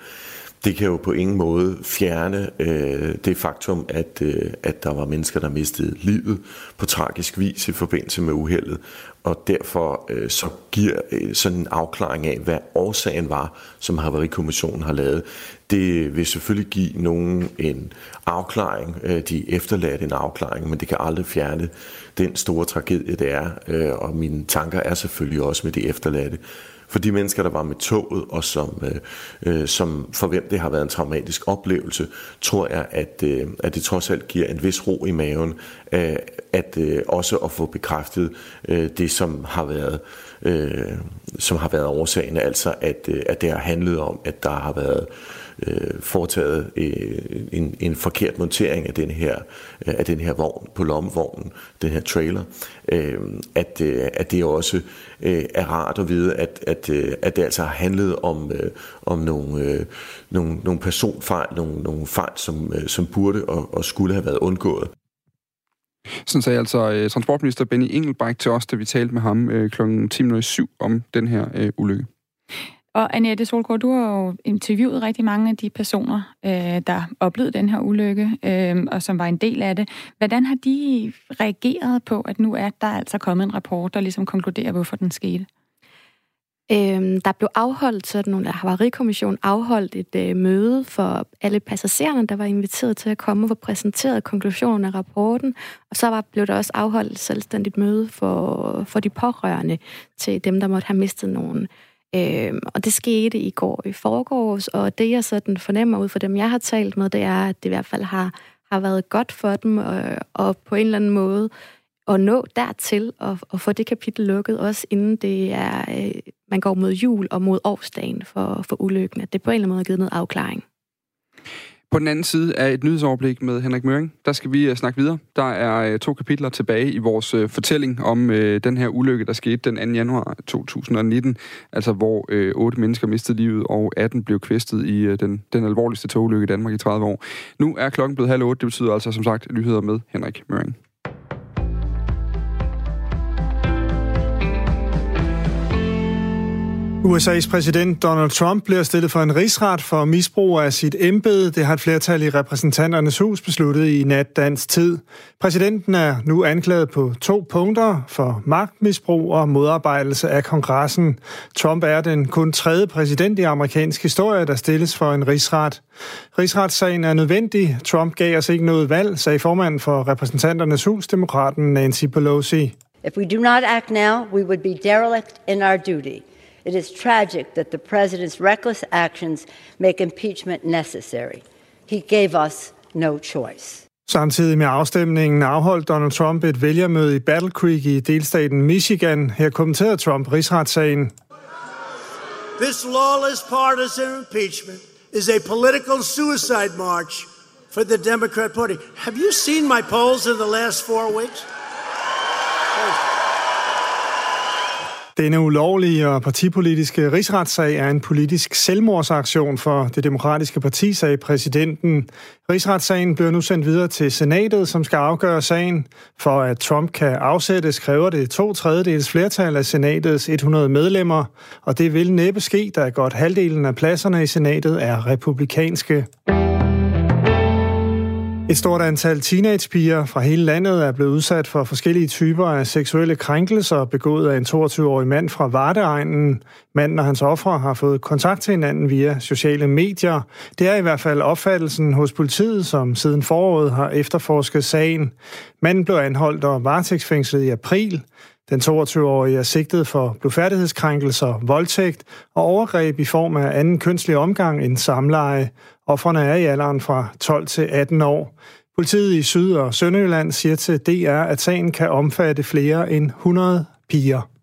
K: det kan jo på ingen måde fjerne øh, det faktum, at, øh, at der var mennesker, der mistede livet på tragisk vis i forbindelse med uheldet. Og derfor øh, så giver øh, sådan en afklaring af, hvad årsagen var, som Havarikommissionen har lavet, det vil selvfølgelig give nogen en afklaring, øh, de efterladte en afklaring, men det kan aldrig fjerne den store tragedie, det er. Øh, og mine tanker er selvfølgelig også med de efterladte for de mennesker, der var med toget, og som, øh, øh, som for hvem det har været en traumatisk oplevelse, tror jeg, at, øh, at det trods alt giver en vis ro i maven, øh, at øh, også at få bekræftet øh, det, som har været øh, som har været årsagen, altså at, øh, at det har handlet om, at der har været øh, Øh, foretaget øh, en, en forkert montering af den her øh, af den her vogn på lommevognen, den her trailer, øh, at, øh, at det også øh, er rart at vide, at, at, øh, at det altså har handlet om, øh, om nogle, øh, nogle, nogle personfejl, nogle, nogle fejl, som, øh, som burde og, og skulle have været undgået.
B: Sådan sagde altså øh, transportminister Benny Engelbrecht til os, da vi talte med ham øh, kl. 10.07 om den her øh, ulykke.
C: Og Annette Solgaard, du har jo interviewet rigtig mange af de personer, øh, der oplevede den her ulykke, øh, og som var en del af det. Hvordan har de reageret på, at nu er der altså kommet en rapport, der ligesom konkluderer, hvorfor den skete?
D: Øhm, der blev afholdt sådan nogle, havarikommission afholdt et øh, møde for alle passagererne, der var inviteret til at komme og få præsenteret konklusionen af rapporten. Og så var, blev der også afholdt et selvstændigt møde for, for de pårørende til dem, der måtte have mistet nogen. Øhm, og det skete i går i forgårs, og det jeg sådan fornemmer ud fra dem, jeg har talt med, det er, at det i hvert fald har, har været godt for dem, og, og på en eller anden måde at nå dertil og, og få det kapitel lukket, også inden det er, øh, man går mod jul og mod årsdagen for, for ulykken, at det på en eller anden måde har givet noget afklaring.
B: På den anden side er et nyhedsoverblik med Henrik Møring. Der skal vi uh, snakke videre. Der er uh, to kapitler tilbage i vores uh, fortælling om uh, den her ulykke, der skete den 2. januar 2019, altså hvor uh, otte mennesker mistede livet, og 18 blev kvæstet i uh, den, den alvorligste togulykke i Danmark i 30 år. Nu er klokken blevet halv otte, det betyder altså som sagt nyheder med Henrik Møring.
L: USA's præsident Donald Trump bliver stillet for en rigsret for misbrug af sit embede. Det har et flertal i repræsentanternes hus besluttet i nat dansk tid. Præsidenten er nu anklaget på to punkter for magtmisbrug og modarbejdelse af kongressen. Trump er den kun tredje præsident i amerikansk historie, der stilles for en rigsret. Rigsretssagen er nødvendig. Trump gav os ikke noget valg, sagde formanden for repræsentanternes hus, demokraten Nancy Pelosi.
M: If we do not act now, we would be derelict in our duty. It is tragic that the president's reckless actions make impeachment necessary. He gave us no choice.
L: Samtidig med afstemningen afholdt Donald Trump et vælgermøde i Battle Creek i delstaten Michigan. Her kommenterede Trump rigsretssagen.
N: This lawless partisan impeachment is a political suicide march for the Democrat Party. Have you seen my polls in the last four weeks?
L: Denne ulovlige og partipolitiske rigsretssag er en politisk selvmordsaktion for det demokratiske parti, sagde præsidenten. Rigsretssagen bliver nu sendt videre til senatet, som skal afgøre sagen. For at Trump kan afsættes, kræver det to tredjedels flertal af senatets 100 medlemmer, og det vil næppe ske, da godt halvdelen af pladserne i senatet er republikanske. Et stort antal teenagepiger fra hele landet er blevet udsat for forskellige typer af seksuelle krænkelser begået af en 22-årig mand fra Vardeegnen. Manden og hans ofre har fået kontakt til hinanden via sociale medier. Det er i hvert fald opfattelsen hos politiet, som siden foråret har efterforsket sagen. Manden blev anholdt og varetægtsfængslet i april. Den 22-årige er sigtet for blufærdighedskrænkelser, voldtægt og overgreb i form af anden kønslig omgang end samleje. Offerne er i alderen fra 12 til 18 år. Politiet i Syd- og Sønderjylland siger til DR, at sagen kan omfatte flere end 100 piger.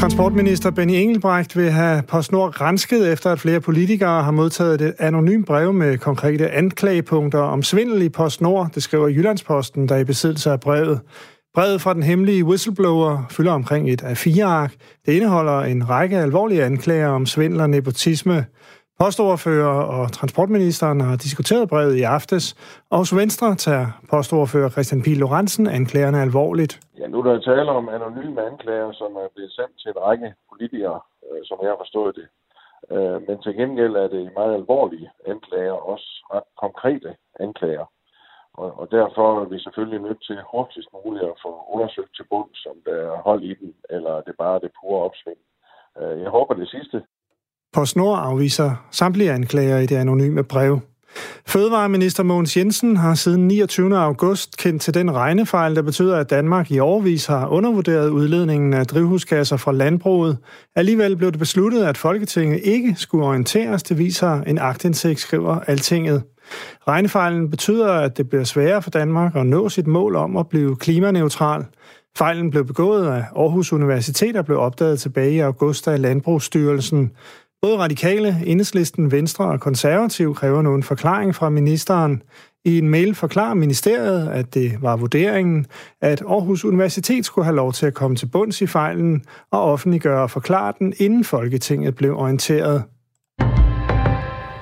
L: Transportminister Benny Engelbrecht vil have PostNord rensket efter, at flere politikere har modtaget et anonymt brev med konkrete anklagepunkter om svindel i PostNord, det skriver Jyllandsposten, der er i besiddelse af brevet. Brevet fra den hemmelige whistleblower fylder omkring et af fire ark. Det indeholder en række alvorlige anklager om svindel og nepotisme. Postoverfører og transportministeren har diskuteret brevet i aftes, og hos Venstre tager postoverfører Christian Pihl Lorentzen anklagerne alvorligt.
O: Ja, nu er der tale om anonyme anklager, som er blevet sendt til en række politikere, øh, som jeg har forstået det. Øh, men til gengæld er det meget alvorlige anklager, også ret konkrete anklager. Og, og derfor er vi selvfølgelig nødt til hurtigst muligt at få undersøgt til bund, som der er hold i den, eller det bare er det pure opsving. Øh, jeg håber det sidste.
L: PostNord afviser samtlige anklager i det anonyme brev. Fødevareminister Mogens Jensen har siden 29. august kendt til den regnefejl, der betyder, at Danmark i årvis har undervurderet udledningen af drivhusgasser fra landbruget. Alligevel blev det besluttet, at Folketinget ikke skulle orienteres, det viser en agtindsigt, skriver Altinget. Regnefejlen betyder, at det bliver sværere for Danmark at nå sit mål om at blive klimaneutral. Fejlen blev begået af Aarhus Universitet og blev opdaget tilbage i august af Landbrugsstyrelsen. Både radikale, enhedslisten, venstre og konservativ kræver nu en forklaring fra ministeren. I en mail forklarer ministeriet, at det var vurderingen, at Aarhus Universitet skulle have lov til at komme til bunds i fejlen og offentliggøre og forklare den, inden Folketinget blev orienteret.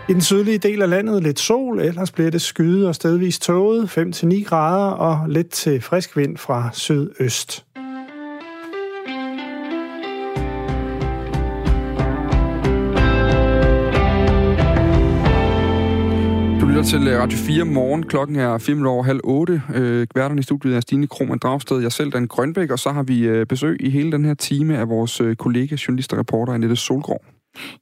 L: I den sydlige del af landet lidt sol, ellers bliver det skyde og stedvis tåget, 5-9 grader og lidt til frisk vind fra sydøst.
B: Lytter til øh, Radio 4 morgen. Klokken er 5 over halv 8. Øh, værterne i studiet er Stine Krohmann Dragsted, jeg selv, Dan Grønbæk, og så har vi øh, besøg i hele den her time af vores øh, kollega, journalist og reporter Annette Solgaard.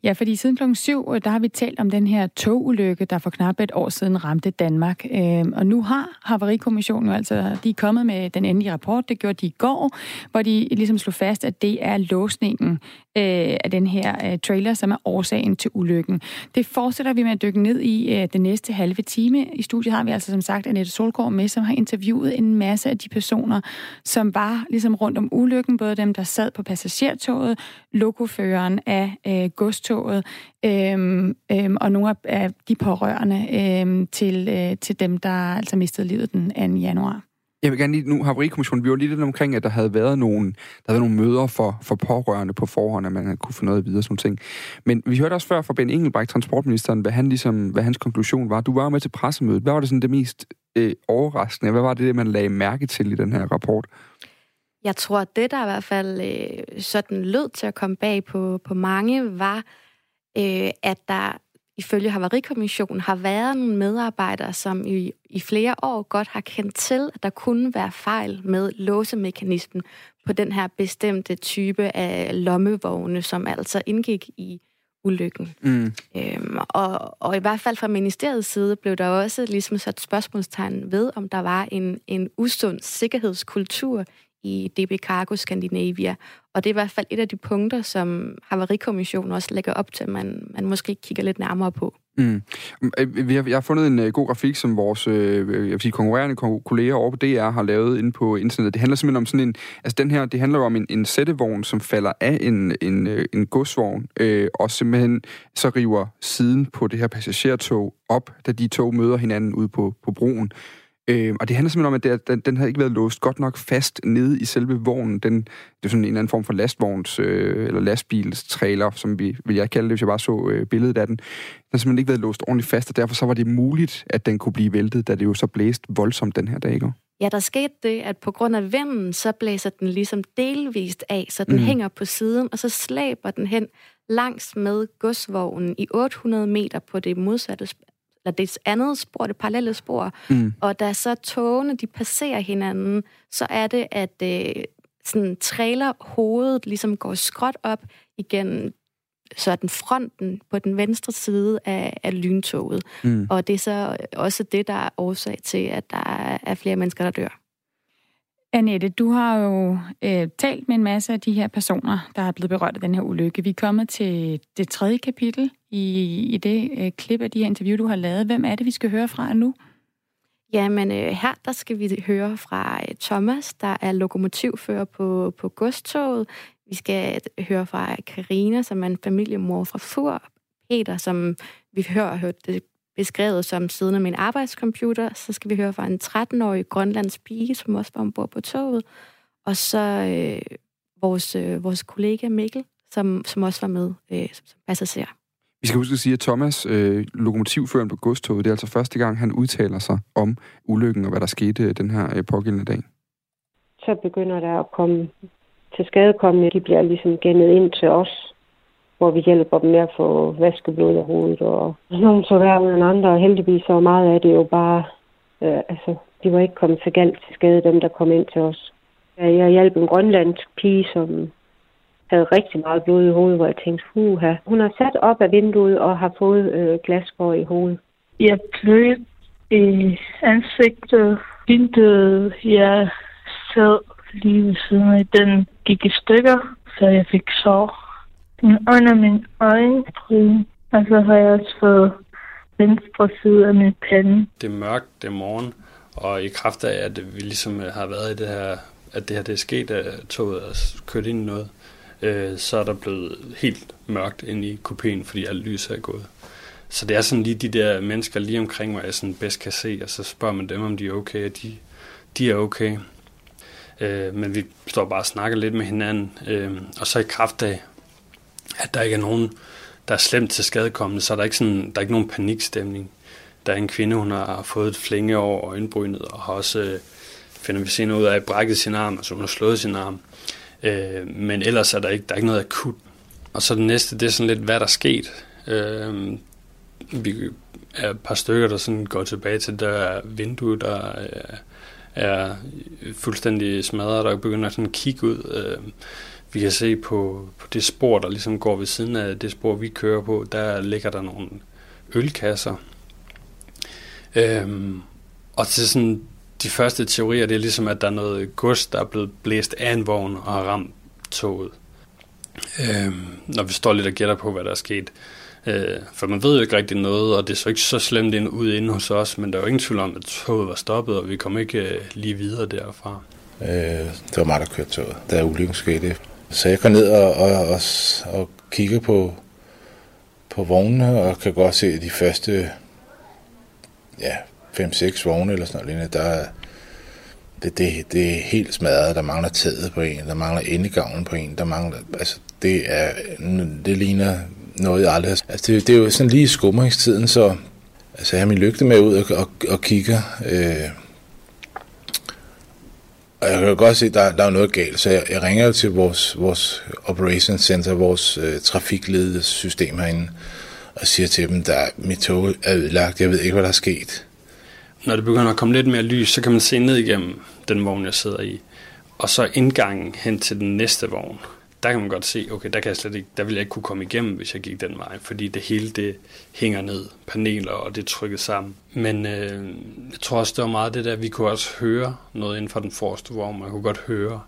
C: Ja, fordi siden klokken 7, øh, der har vi talt om den her togulykke, der for knap et år siden ramte Danmark. Øhm, og nu har Havarikommissionen jo altså, de er kommet med den endelige rapport, det gjorde de i går, hvor de ligesom slog fast, at det er låsningen øh, af den her øh, trailer, som er årsagen til ulykken. Det fortsætter vi med at dykke ned i øh, den næste halve time. I studiet har vi altså som sagt Annette Solgaard med, som har interviewet en masse af de personer, som var ligesom rundt om ulykken, både dem, der sad på passagertoget, lokoføreren af øh, godstoget, øhm, øhm, og nogle af de pårørende øhm, til, øh, til dem, der altså mistede livet den 2. januar.
B: Jeg vil gerne lige, nu Havarikommissionen, vi var lige lidt omkring, at der havde været nogle, der havde nogle møder for, for pårørende på forhånd, at man kunne få noget videre sådan ting. Men vi hørte også før fra Ben Engelbrecht, transportministeren, hvad, han ligesom, hvad hans konklusion var. Du var med til pressemødet. Hvad var det sådan det mest øh, overraskende? Hvad var det, man lagde mærke til i den her rapport?
D: Jeg tror, at det, der i hvert fald øh, sådan lød til at komme bag på, på mange, var, øh, at der ifølge Havarikommissionen har været nogle medarbejdere, som i, i flere år godt har kendt til, at der kunne være fejl med låsemekanismen på den her bestemte type af lommevogne, som altså indgik i ulykken. Mm. Øhm, og, og i hvert fald fra ministeriets side blev der også ligesom sat spørgsmålstegn ved, om der var en, en usund sikkerhedskultur i DB Cargo Scandinavia. Og det er i hvert fald et af de punkter, som Havarikommissionen også lægger op til, at man, man måske kigger lidt nærmere på. Mm.
B: Vi har, jeg har fundet en øh, god grafik, som vores øh, jeg vil sige, konkurrerende kolleger over på DR har lavet inde på internettet. Det handler simpelthen om sådan en... Altså den her, det handler jo om en, en sættevogn, som falder af en, en, øh, en godsvogn, øh, og simpelthen så river siden på det her passagertog op, da de to møder hinanden ude på, på broen. Øh, og det handler simpelthen om, at det, den, den havde ikke været låst godt nok fast nede i selve vognen. Den, det er sådan en eller anden form for lastvogns, øh, eller lastbilstrailer, som vi, vil jeg kalde det, hvis jeg bare så øh, billedet af den. Den har simpelthen ikke været låst ordentligt fast, og derfor så var det muligt, at den kunne blive væltet, da det jo så blæste voldsomt den her dag, ikke?
D: Ja, der skete det, at på grund af vinden, så blæser den ligesom delvist af, så den mm. hænger på siden, og så slæber den hen langs med godsvognen i 800 meter på det modsatte eller det andet spor, det parallelle spor, mm. og da så togene, de passerer hinanden, så er det, at øh, sådan trailer hovedet ligesom går skråt op igen, så den fronten på den venstre side af, af lyntoget. Mm. Og det er så også det, der er årsag til, at der er flere mennesker, der dør.
C: Annette, du har jo øh, talt med en masse af de her personer, der er blevet berørt af den her ulykke. Vi er kommet til det tredje kapitel i, i det øh, klip af de her interview, du har lavet. Hvem er det, vi skal høre fra nu?
D: Jamen, øh, her der skal vi høre fra øh, Thomas, der er lokomotivfører på, på godstoget. Vi skal øh, høre fra Karina, som er en familiemor fra Fur. Peter, som vi hører hørt det beskrevet som siddende med en arbejdscomputer. Så skal vi høre fra en 13-årig grønlandsk pige, som også var ombord på toget. Og så øh, vores, øh, vores kollega Mikkel, som, som også var med øh, som, som passager.
B: Vi skal huske at sige, at Thomas, øh, lokomotivføren på godstoget, det er altså første gang, han udtaler sig om ulykken og hvad der skete øh, den her øh, pågældende dag.
H: Så begynder der at komme til skadekommende. De bliver ligesom gennet ind til os hvor vi hjælper dem med at få vaskeblod af hovedet. Og nogle så værre end andre, og heldigvis så meget af det jo bare, øh, altså, de var ikke kommet så galt til skade, dem der kom ind til os. Jeg hjalp en grønlandsk pige, som havde rigtig meget blod i hovedet, hvor jeg tænkte, huha. Hun har sat op af vinduet og har fået øh, glasgård i hovedet.
P: Jeg blød i ansigtet. Vinduet, jeg sad lige ved siden af, den gik i stykker, så jeg fik sår under min øjenbryn, og så har jeg også fået venstre side af min pande.
J: Det er mørkt, det er morgen, og i kraft af, at vi ligesom øh, har været i det her, at det her det er sket, at toget er kørt ind i noget, øh, så er der blevet helt mørkt ind i kupéen, fordi alt lys er gået. Så det er sådan lige de der mennesker lige omkring mig, jeg sådan bedst kan se, og så spørger man dem, om de er okay, og de, de er okay. Øh, men vi står bare og snakker lidt med hinanden, øh, og så i kraft af, at der ikke er nogen, der er slemt til skadekommende, så er der ikke, sådan, der er ikke nogen panikstemning. Der er en kvinde, hun har fået et flænge over øjenbrynet, og har også, øh, finder vi senere ud af, brækket sin arm, altså hun har slået sin arm. Øh, men ellers er der ikke, der er ikke noget akut. Og så det næste, det er sådan lidt, hvad der er sket. Øh, vi er et par stykker, der sådan går tilbage til der vindue, der er, er fuldstændig smadret, og begynder sådan at kigge ud. Øh, vi kan se på, på det spor, der ligesom går ved siden af det spor, vi kører på, der ligger der nogle ølkasser. Øhm, og til sådan de første teorier, det er ligesom, at der er noget gods, der er blevet blæst af en vogn og har ramt toget. Øhm, når vi står lidt og gætter på, hvad der er sket. Øh, for man ved jo ikke rigtig noget, og det så ikke så slemt ind, ud inde hos os, men der er jo ingen tvivl om, at toget var stoppet, og vi kom ikke øh, lige videre derfra.
E: Øh, det var mig, der kørte toget, da ulykken skete. Så jeg går ned og, og, og, og kigger på, på vognene, og kan godt se de første ja, 5-6 vogne eller sådan noget. Der, det, det, det er helt smadret. Der mangler taget på en, der mangler endegavnen på en, der mangler, altså det er, det ligner noget, jeg aldrig har... Altså det, det er jo sådan lige i skumringstiden, så altså jeg har min lygte med ud og, og, og kigger, øh, og jeg kan jo godt se, at der, der er noget galt, så jeg, jeg ringer til vores, vores Operations Center, vores øh, trafikledelsessystem herinde, og siger til dem, at mit tog er ødelagt, jeg ved ikke, hvad der er sket.
J: Når det begynder at komme lidt mere lys, så kan man se ned igennem den vogn, jeg sidder i. Og så indgangen hen til den næste vogn der kan man godt se, okay, der, kan jeg slet ikke, der ville jeg ikke kunne komme igennem, hvis jeg gik den vej, fordi det hele det hænger ned, paneler og det er trykket sammen. Men øh, jeg tror også, det var meget det der, vi kunne også høre noget inden for den forreste vogn, man kunne godt høre,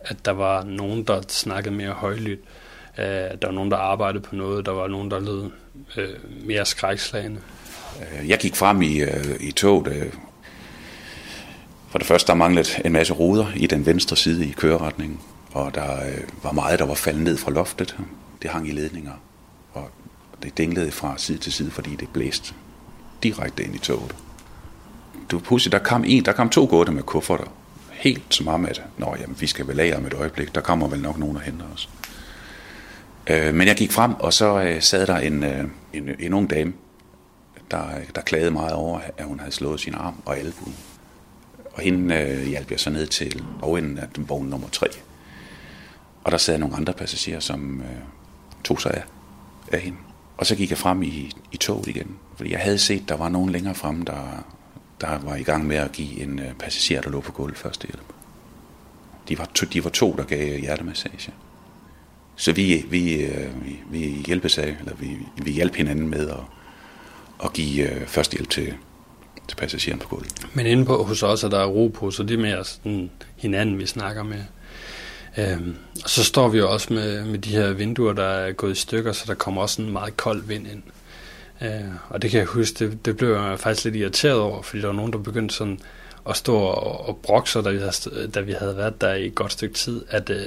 J: at der var nogen, der snakkede mere højlydt, øh, der var nogen, der arbejdede på noget, der var nogen, der lød øh, mere skrækslagende.
F: Øh, jeg gik frem i, øh, i toget. Øh, for det første, der manglede en masse ruder i den venstre side i køreretningen og der øh, var meget, der var faldet ned fra loftet. Det hang i ledninger, og det dinglede fra side til side, fordi det blæste direkte ind i toget. Du pludselig, der kom en, der kom to gårde med kufferter. Helt som om, at Nå, jamen, vi skal vel af om et øjeblik, der kommer vel nok nogen og henter os. Øh, men jeg gik frem, og så øh, sad der en, øh, en, en ung dame, der, øh, der klagede meget over, at hun havde slået sin arm og albue. Og hende øh, hjalp jeg så ned til overenden af vogn nummer 3. Og der sad nogle andre passagerer, som øh, tog sig af, af hende. Og så gik jeg frem i, i toget igen, fordi jeg havde set, der var nogen længere frem, der, der var i gang med at give en øh, passager, der lå på gulvet første hjælp. De var, to, de var to, der gav hjertemassage. Så vi, vi, øh, vi, vi hjælpes af, eller vi, vi hjalp hinanden med at, at give øh, førstehjælp til, til passageren på gulvet.
J: Men inde på hos os er der ro på, så det er mere sådan hinanden, vi snakker med. Øhm, og så står vi jo også med, med de her vinduer, der er gået i stykker, så der kommer også en meget kold vind ind. Øh, og det kan jeg huske, det, det blev jeg faktisk lidt irriteret over, fordi der var nogen, der begyndte sådan at stå og, og brokke sig, da vi, havde, da vi havde været der i et godt stykke tid, at øh,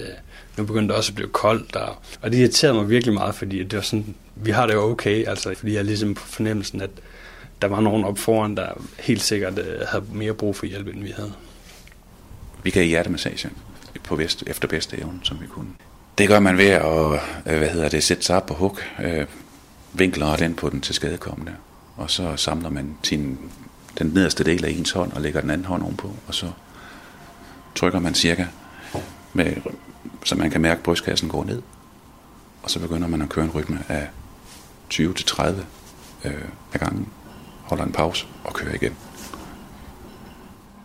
J: nu begyndte det også at blive koldt. Der. Og det irriterede mig virkelig meget, fordi det var sådan, vi har det jo okay, altså, fordi jeg ligesom på fornemmelsen, at der var nogen op foran, der helt sikkert øh, havde mere brug for hjælp, end vi havde.
F: Vi kan i hjertemassage på vest, efter bedste evne, som vi kunne. Det gør man ved at øh, hvad hedder det, sætte sig op på hug, øh, vinkler den på den til skadekommende, og så samler man sin, den nederste del af ens hånd og lægger den anden hånd ovenpå, og så trykker man cirka, med, så man kan mærke, at brystkassen går ned. Og så begynder man at køre en rytme af 20-30 øh, af gangen, holder en pause og kører igen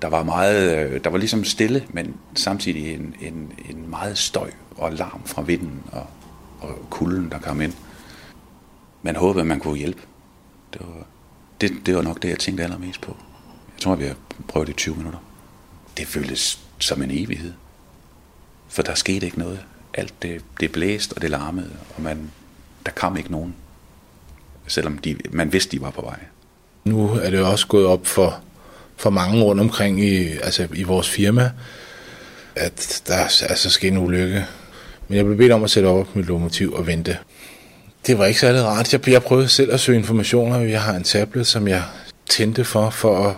F: der var meget, øh, der var ligesom stille, men samtidig en, en, en meget støj og larm fra vinden og, og kulden, der kom ind. Man håbede, at man kunne hjælpe. Det var, det, det var nok det, jeg tænkte allermest på. Jeg tror, vi har prøvet det i 20 minutter. Det føltes som en evighed. For der skete ikke noget. Alt det, det blæste, og det larmede, og man, der kom ikke nogen. Selvom de, man vidste, de var på vej.
E: Nu er det også gået op for for mange rundt omkring i, altså i vores firma, at der er altså sket en ulykke. Men jeg blev bedt om at sætte op mit lokomotiv og vente. Det var ikke særlig rart. Jeg, jeg prøvede selv at søge informationer. Jeg har en tablet, som jeg tændte for, for at,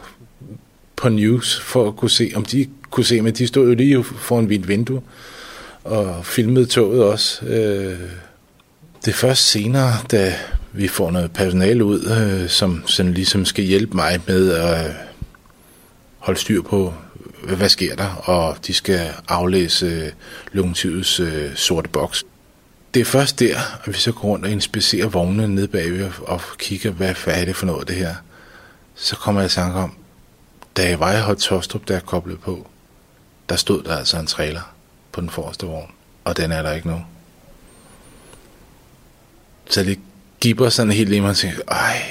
E: på news, for at kunne se, om de kunne se, men de stod jo lige foran mit vindue og filmede toget også. Øh, det er først senere, da vi får noget personale ud, øh, som sådan ligesom skal hjælpe mig med at holde styr på, hvad sker der, og de skal aflæse øh, lokomotivets øh, sorte boks. Det er først der, at vi så går rundt og inspicerer vognene ned bagved og kigger, hvad, hvad er det for noget det her. Så kommer jeg i tanke om, da jeg var i Hot Tostrup, der er koblet på, der stod der altså en trailer på den forreste vogn, og den er der ikke nu. Så det giver sådan helt i mig og tænker, ej,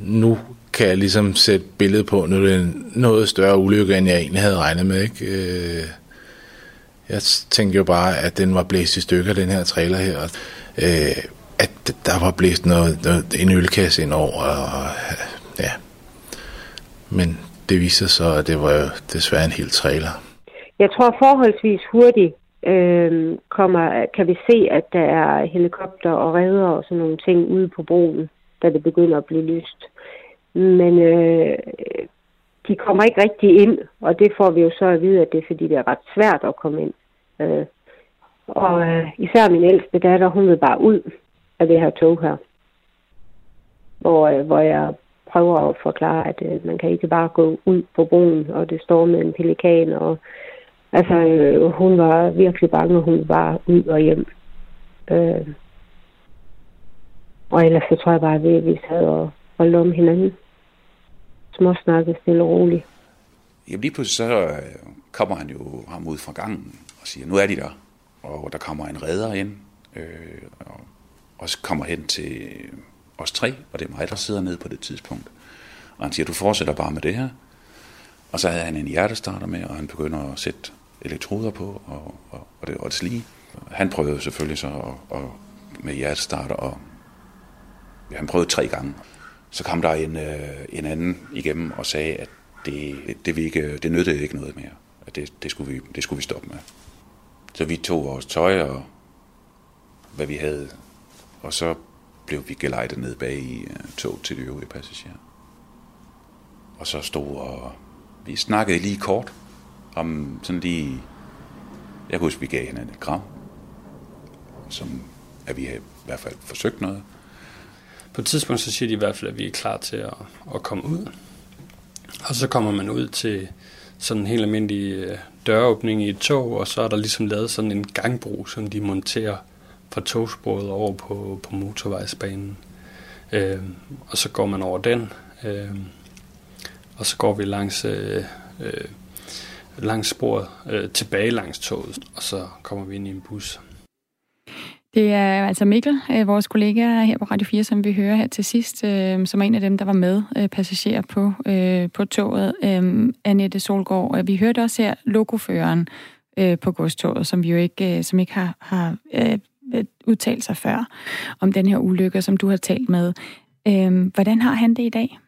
E: nu kan jeg ligesom sætte billedet på, nu er det noget større ulykke, end jeg egentlig havde regnet med. Ikke? Øh, jeg tænkte jo bare, at den var blæst i stykker, den her trailer her. Øh, at der var blæst noget, noget, en ølkasse ind over, og ja. Men det viser så, at det var jo desværre en hel trailer.
H: Jeg tror forholdsvis hurtigt øh, kommer, kan vi se, at der er helikopter og redder og sådan nogle ting ude på broen, da det begynder at blive lyst. Men øh, de kommer ikke rigtig ind, og det får vi jo så at vide, at det er fordi, det er ret svært at komme ind. Øh, og øh, især min ældste datter, hun vil bare ud af det her tog her. Hvor, øh, hvor jeg prøver at forklare, at øh, man kan ikke bare gå ud på broen, og det står med en pelikan, og altså, øh, hun var virkelig bange, og hun var ud og hjem. Øh, og ellers så tror jeg bare, at vi, vi sad og holdt om hinanden. Småsnakket stille og roligt.
F: Jamen lige pludselig så øh, kommer han jo ham ud fra gangen og siger, nu er de der. Og der kommer en redder ind, øh, og, og så kommer hen til os tre, og det er mig, der sidder nede på det tidspunkt. Og han siger, du fortsætter bare med det her. Og så havde han en hjertestarter med, og han begynder at sætte elektroder på, og, og, og, det, og det lige. Han prøvede selvfølgelig så at, at, med hjertestarter, og ja, han prøvede tre gange. Så kom der en, øh, en anden igennem og sagde, at det, det, vi ikke, det nyttede ikke noget mere. At det, det, skulle vi, det skulle vi stoppe med. Så vi tog vores tøj og hvad vi havde, og så blev vi gelejtet ned bag i øh, tog til de øvrige passagerer. Og så stod og vi snakkede lige kort om sådan lige, jeg kan huske, vi gav hinanden et kram, som at vi havde i hvert fald forsøgt noget.
J: På et tidspunkt så siger de i hvert fald, at vi er klar til at, at komme ud. Og så kommer man ud til sådan en helt almindelig øh, døråbning i et tog, og så er der ligesom lavet sådan en gangbro, som de monterer fra togsporet over på, på motorvejsbanen. Øh, og så går man over den, øh, og så går vi langs, øh, øh, langs sporet øh, tilbage langs toget, og så kommer vi ind i en bus.
C: Det er altså Mikkel, øh, vores kollega her på Radio 4, som vi hører her til sidst, øh, som er en af dem, der var med øh, passager på, øh, på toget, øh, Annette Solgaard. Vi hørte også her logoføreren på godstoget, som vi jo ikke, som ikke har, har udtalt sig før om den her ulykke, som du har talt med. Hvordan har han det i dag?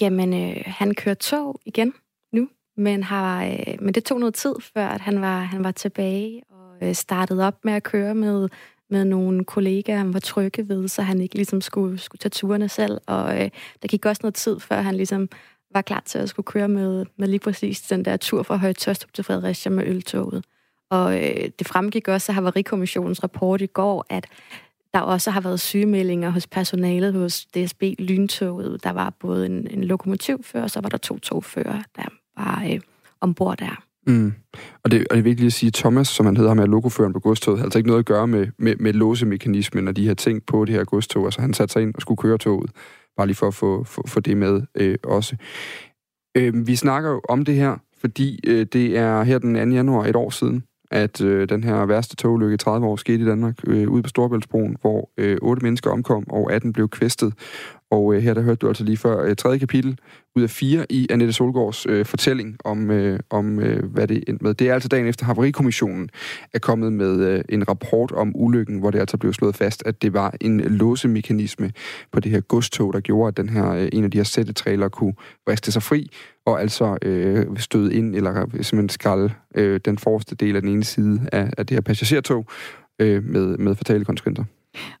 D: Jamen, øh, han kører tog igen nu, men, har, øh, men det tog noget tid, før at han var, han var tilbage Og øh, startet op med at køre med, med nogle kollegaer, han var trygge ved, så han ikke ligesom skulle, skulle tage turene selv. Og øh, der gik også noget tid, før han ligesom var klar til at skulle køre med, med lige præcis den der tur fra Høje Tørstrup til Fredericia med øltoget. Og øh, det fremgik også af Havarikommissionens rapport i går, at der også har været sygemeldinger hos personalet hos DSB Lyntoget. Der var både en, en lokomotivfører, og så var der to togfører, der var øh, ombord der.
B: Mm. Og, det, og det er vigtigt at sige, at Thomas, som han hedder ham, er logoføren på godstoget, har altså ikke noget at gøre med, med, med låsemekanismen og de her ting på det her godstog. Altså han satte sig ind og skulle køre toget, bare lige for at få, få, få det med øh, også. Øh, vi snakker jo om det her, fordi øh, det er her den 2. januar et år siden, at øh, den her værste togulykke i 30 år skete i Danmark, øh, ude på Storbæltsbroen, hvor øh, otte mennesker omkom, og 18 blev kvæstet. Og øh, her der hørte du altså lige før øh, tredje kapitel ud af fire i Annette Solgaards øh, fortælling om, øh, om øh, hvad det endte med. Det er altså dagen efter Havarikommissionen er kommet med øh, en rapport om ulykken, hvor det altså blev slået fast, at det var en låsemekanisme på det her godstog, der gjorde, at den her, øh, en af de her sættetrailer kunne vriste sig fri, og altså øh, støde ind, eller simpelthen skralde øh, den forreste del af den ene side af, af det her passagertog øh, med, med fatale konsekvenser.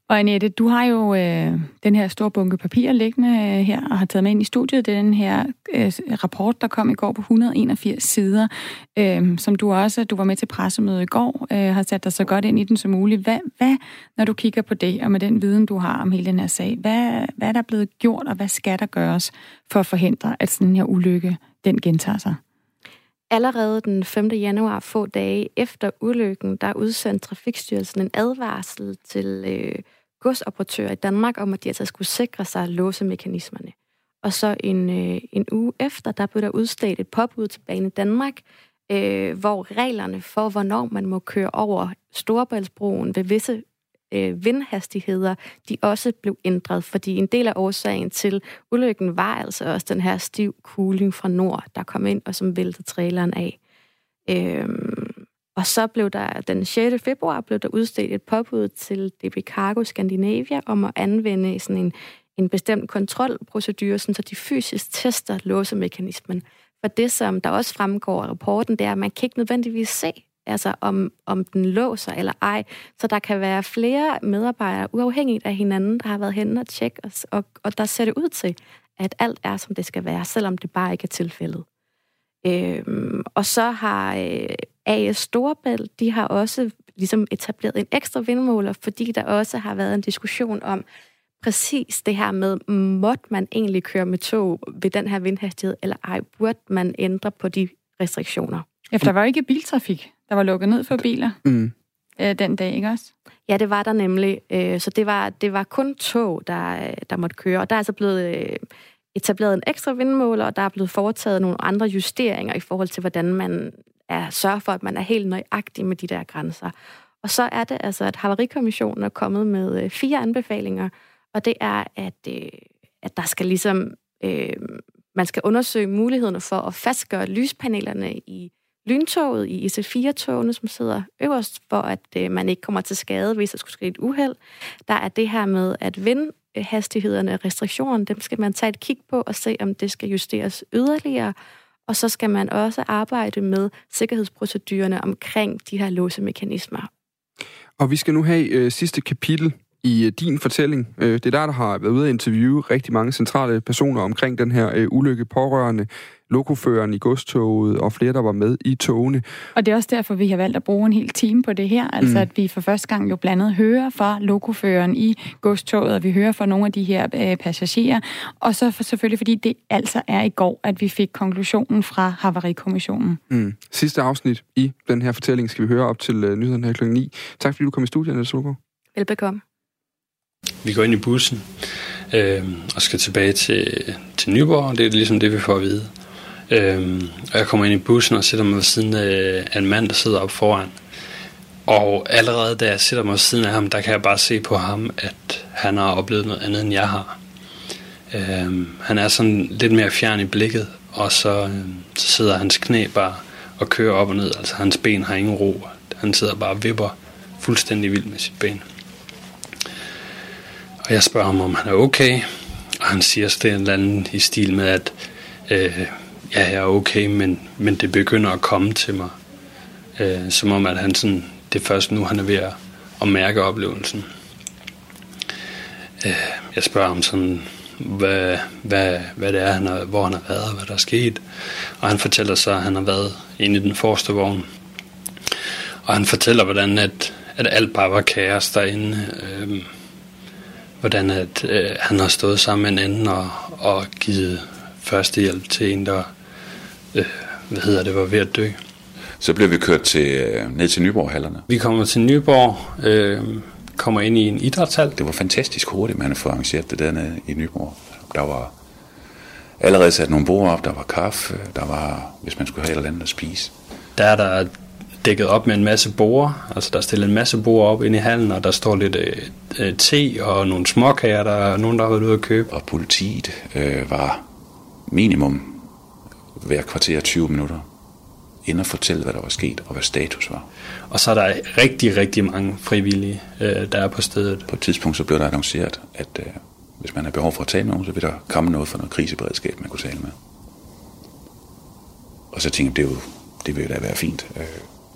C: Og Annette, du har jo øh, den her store bunke papir liggende øh, her, og har taget med ind i studiet. Det er den her øh, rapport, der kom i går på 181 sider, øh, som du også, du var med til pressemødet i går, øh, har sat dig så godt ind i den som muligt. Hvad, hvad, når du kigger på det, og med den viden, du har om hele den her sag, hvad, hvad er der blevet gjort, og hvad skal der gøres for at forhindre, at sådan her ulykke, den gentager sig?
D: Allerede den 5. januar, få dage efter ulykken, der udsendte Trafikstyrelsen en advarsel til øh, godsoperatører i Danmark om, at de altså skulle sikre sig låsemekanismerne. Og så en, øh, en uge efter, der blev der udstedt et påbud til Bane Danmark, øh, hvor reglerne for, hvornår man må køre over Storebæltsbroen ved visse øh, vindhastigheder, de også blev ændret, fordi en del af årsagen til ulykken var altså også den her stiv kugling fra nord, der kom ind og som væltede traileren af. Øhm, og så blev der den 6. februar blev der udstedt et påbud til DB Cargo Scandinavia om at anvende sådan en, en bestemt kontrolprocedure, så de fysisk tester låsemekanismen. For det, som der også fremgår af rapporten, det er, at man kan ikke nødvendigvis se, altså om, om den låser eller ej. Så der kan være flere medarbejdere, uafhængigt af hinanden, der har været hen og tjekke, og, og, og der ser det ud til, at alt er, som det skal være, selvom det bare ikke er tilfældet. Øhm, og så har øh, AS Storebælt, de har også ligesom etableret en ekstra vindmåler, fordi der også har været en diskussion om, præcis det her med, måtte man egentlig køre med tog ved den her vindhastighed, eller ej, burde man ændre på de restriktioner?
C: Ja, for der var jo ikke biltrafik. Der var lukket ned for biler mm. øh, den dag, ikke også?
D: Ja, det var der nemlig. Øh, så det var, det var kun tog, der, der måtte køre. Og der er altså blevet øh, etableret en ekstra vindmåler, og der er blevet foretaget nogle andre justeringer i forhold til, hvordan man er, sørger for, at man er helt nøjagtig med de der grænser. Og så er det altså, at Havarikommissionen er kommet med øh, fire anbefalinger, og det er, at, øh, at der skal ligesom, øh, man skal undersøge mulighederne for at fastgøre lyspanelerne i lyntoget, i IC4-togene, som sidder øverst, for at øh, man ikke kommer til skade, hvis der skulle ske et uheld. Der er det her med, at vindhastighederne, restriktionerne, dem skal man tage et kig på og se, om det skal justeres yderligere. Og så skal man også arbejde med sikkerhedsprocedurerne omkring de her låsemekanismer.
B: Og vi skal nu have øh, sidste kapitel i øh, din fortælling. Øh, det er der, der har været ude at interviewe rigtig mange centrale personer omkring den her øh, ulykke pårørende, lokoføreren i godstoget og flere, der var med i togene.
C: Og det er også derfor, vi har valgt at bruge en hel time på det her. Altså, mm. at vi for første gang jo blandt andet hører fra lokoføreren i godstoget, og vi hører fra nogle af de her øh, passagerer. Og så for, selvfølgelig, fordi det altså er i går, at vi fik konklusionen fra Havarikommissionen.
B: Mm. Sidste afsnit i den her fortælling skal vi høre op til øh, nyheden her kl. 9. Tak fordi du kom i studiet, Niels.
D: Velbekomme.
J: Vi går ind i bussen øh, og skal tilbage til, til Nyborg, det er ligesom det, vi får at vide. Øh, og jeg kommer ind i bussen og sætter mig ved siden af en mand, der sidder op foran. Og allerede da jeg sætter mig ved siden af ham, der kan jeg bare se på ham, at han har oplevet noget andet, end jeg har. Øh, han er sådan lidt mere fjern i blikket, og så, øh, så sidder hans knæ bare og kører op og ned. Altså hans ben har ingen ro. Han sidder bare og vipper fuldstændig vildt med sit ben. Og jeg spørger ham, om han er okay. Og han siger det en eller anden i stil med, at øh, ja, jeg er okay, men, men det begynder at komme til mig. Øh, som om, at han sådan, det er først nu, han er ved at, at mærke oplevelsen. Øh, jeg spørger ham sådan, hvad, hvad, hvad det er, han har, hvor han har været, og hvad der er sket. Og han fortæller så, at han har været inde i den forreste vogn. Og han fortæller, hvordan at, at alt bare var kaos derinde. Øh, hvordan at, øh, han har stået sammen med en anden og, og givet førstehjælp til en, der øh, hvad hedder det, var ved at dø.
F: Så bliver vi kørt til, øh, ned til Nyborg-hallerne.
J: Vi kommer til Nyborg, øh, kommer ind i en idrætshal.
F: Det var fantastisk hurtigt, man har fået arrangeret det dernede i Nyborg. Der var allerede sat nogle bord op, der var kaffe, der var, hvis man skulle have et eller andet at spise.
J: Der er der dækket op med en masse borer. Altså der er stillet en masse borer op ind i hallen, og der står lidt øh, øh, te og nogle småkager, der er nogen, der har været ude at købe.
F: Og politiet øh, var minimum hver kvarter 20 minutter ind og fortælle, hvad der var sket og hvad status var.
J: Og så er der rigtig, rigtig mange frivillige, øh, der er på stedet.
F: På et tidspunkt så blev der annonceret, at øh, hvis man har behov for at tale med nogen, så vil der komme noget for noget kriseberedskab, man kunne tale med. Og så tænkte jeg, det, jo, det vil da være fint. Øh,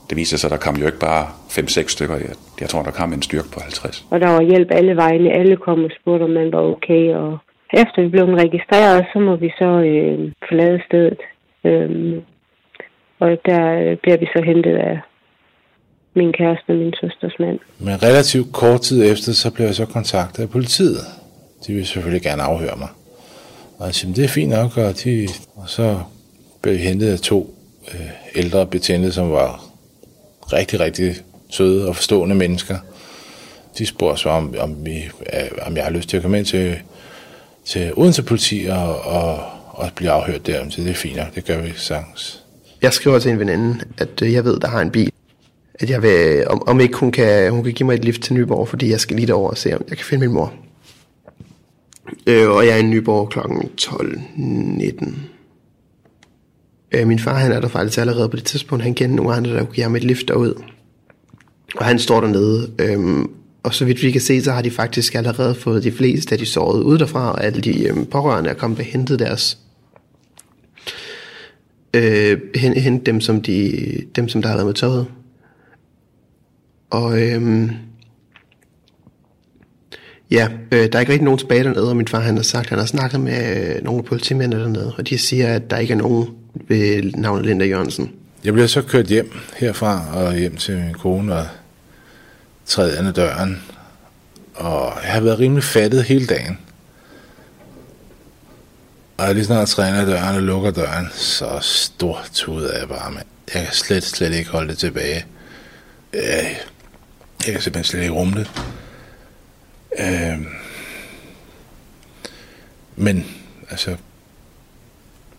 F: det viser sig, at der kom jo ikke bare 5-6 stykker. Jeg, jeg tror, der kom en styrke på 50.
H: Og der var hjælp alle vegne. Alle kom og spurgte, om man var okay. Og efter vi blev registreret, så må vi så øh, forlade stedet. Øhm, og der bliver vi så hentet af min kæreste og min søsters mand.
E: Men relativt kort tid efter, så blev jeg så kontaktet af politiet. De vil selvfølgelig gerne afhøre mig. Og jeg siger, det er fint nok, og, de, og så blev vi hentet af to øh, ældre betjente, som var rigtig, rigtig søde og forstående mennesker. De spurgte så, om, om, vi, om jeg har lyst til at komme ind til, til Odense politi og, og, og blive afhørt der. Så det er fint det gør vi sagtens.
G: Jeg skriver til en veninde, at øh, jeg ved, der har en bil. At jeg vil, om, om ikke hun kan, hun kan give mig et lift til Nyborg, fordi jeg skal lige derover og se, om jeg kan finde min mor. Øh, og jeg er i Nyborg kl. 12.19. Øh, min far han er der faktisk allerede på det tidspunkt. Han kender nogle andre, der kunne give ham et lift derud. Og han står dernede. Øhm, og så vidt vi kan se, så har de faktisk allerede fået de fleste af de sårede ud derfra, og alle de øhm, pårørende er kommet og hentet deres øh, hente dem, som de, dem, som der har været med toget. Og øhm, ja, øh, der er ikke rigtig nogen tilbage dernede, og min far han har sagt, han har snakket med øh, nogle politimænd dernede, og de siger, at der ikke er nogen ved navnet Linda Jørgensen.
E: Jeg bliver så kørt hjem herfra og hjem til min kone og træder ind døren. Og jeg har været rimelig fattet hele dagen. Og lige snart træner døren og lukker døren, så stor tud er jeg bare, med. Jeg kan slet, slet ikke holde det tilbage. Øh, jeg kan simpelthen slet ikke rumme det. Øh, men, altså,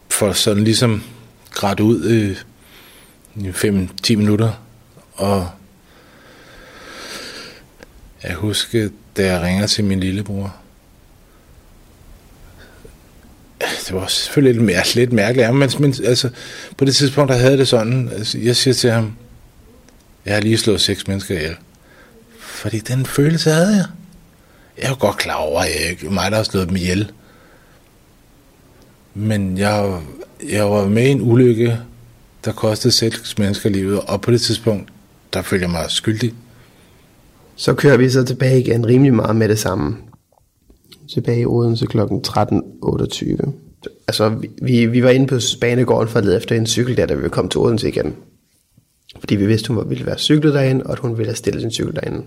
E: for sådan ligesom grædt ud øh, i 5-10 minutter, og jeg husker, da jeg ringer til min lillebror, det var selvfølgelig lidt, mær- lidt mærkeligt, men, men altså, på det tidspunkt, der havde det sådan, altså, jeg siger til ham, jeg har lige slået seks mennesker ihjel. Fordi den følelse havde jeg. Jeg var godt klar over, at jeg ikke mig, der har slået dem ihjel. Men jeg, jeg var med i en ulykke, der kostede seks mennesker livet, og på det tidspunkt, der følte jeg mig skyldig.
G: Så kører vi så tilbage igen rimelig meget med det samme. Tilbage i Odense kl. 13.28. Altså, vi, vi var inde på Spanegården for at lede efter en cykel der, da vi kom til Odense igen. Fordi vi vidste, hun ville være cyklet derinde, og at hun ville have stillet sin cykel derinde.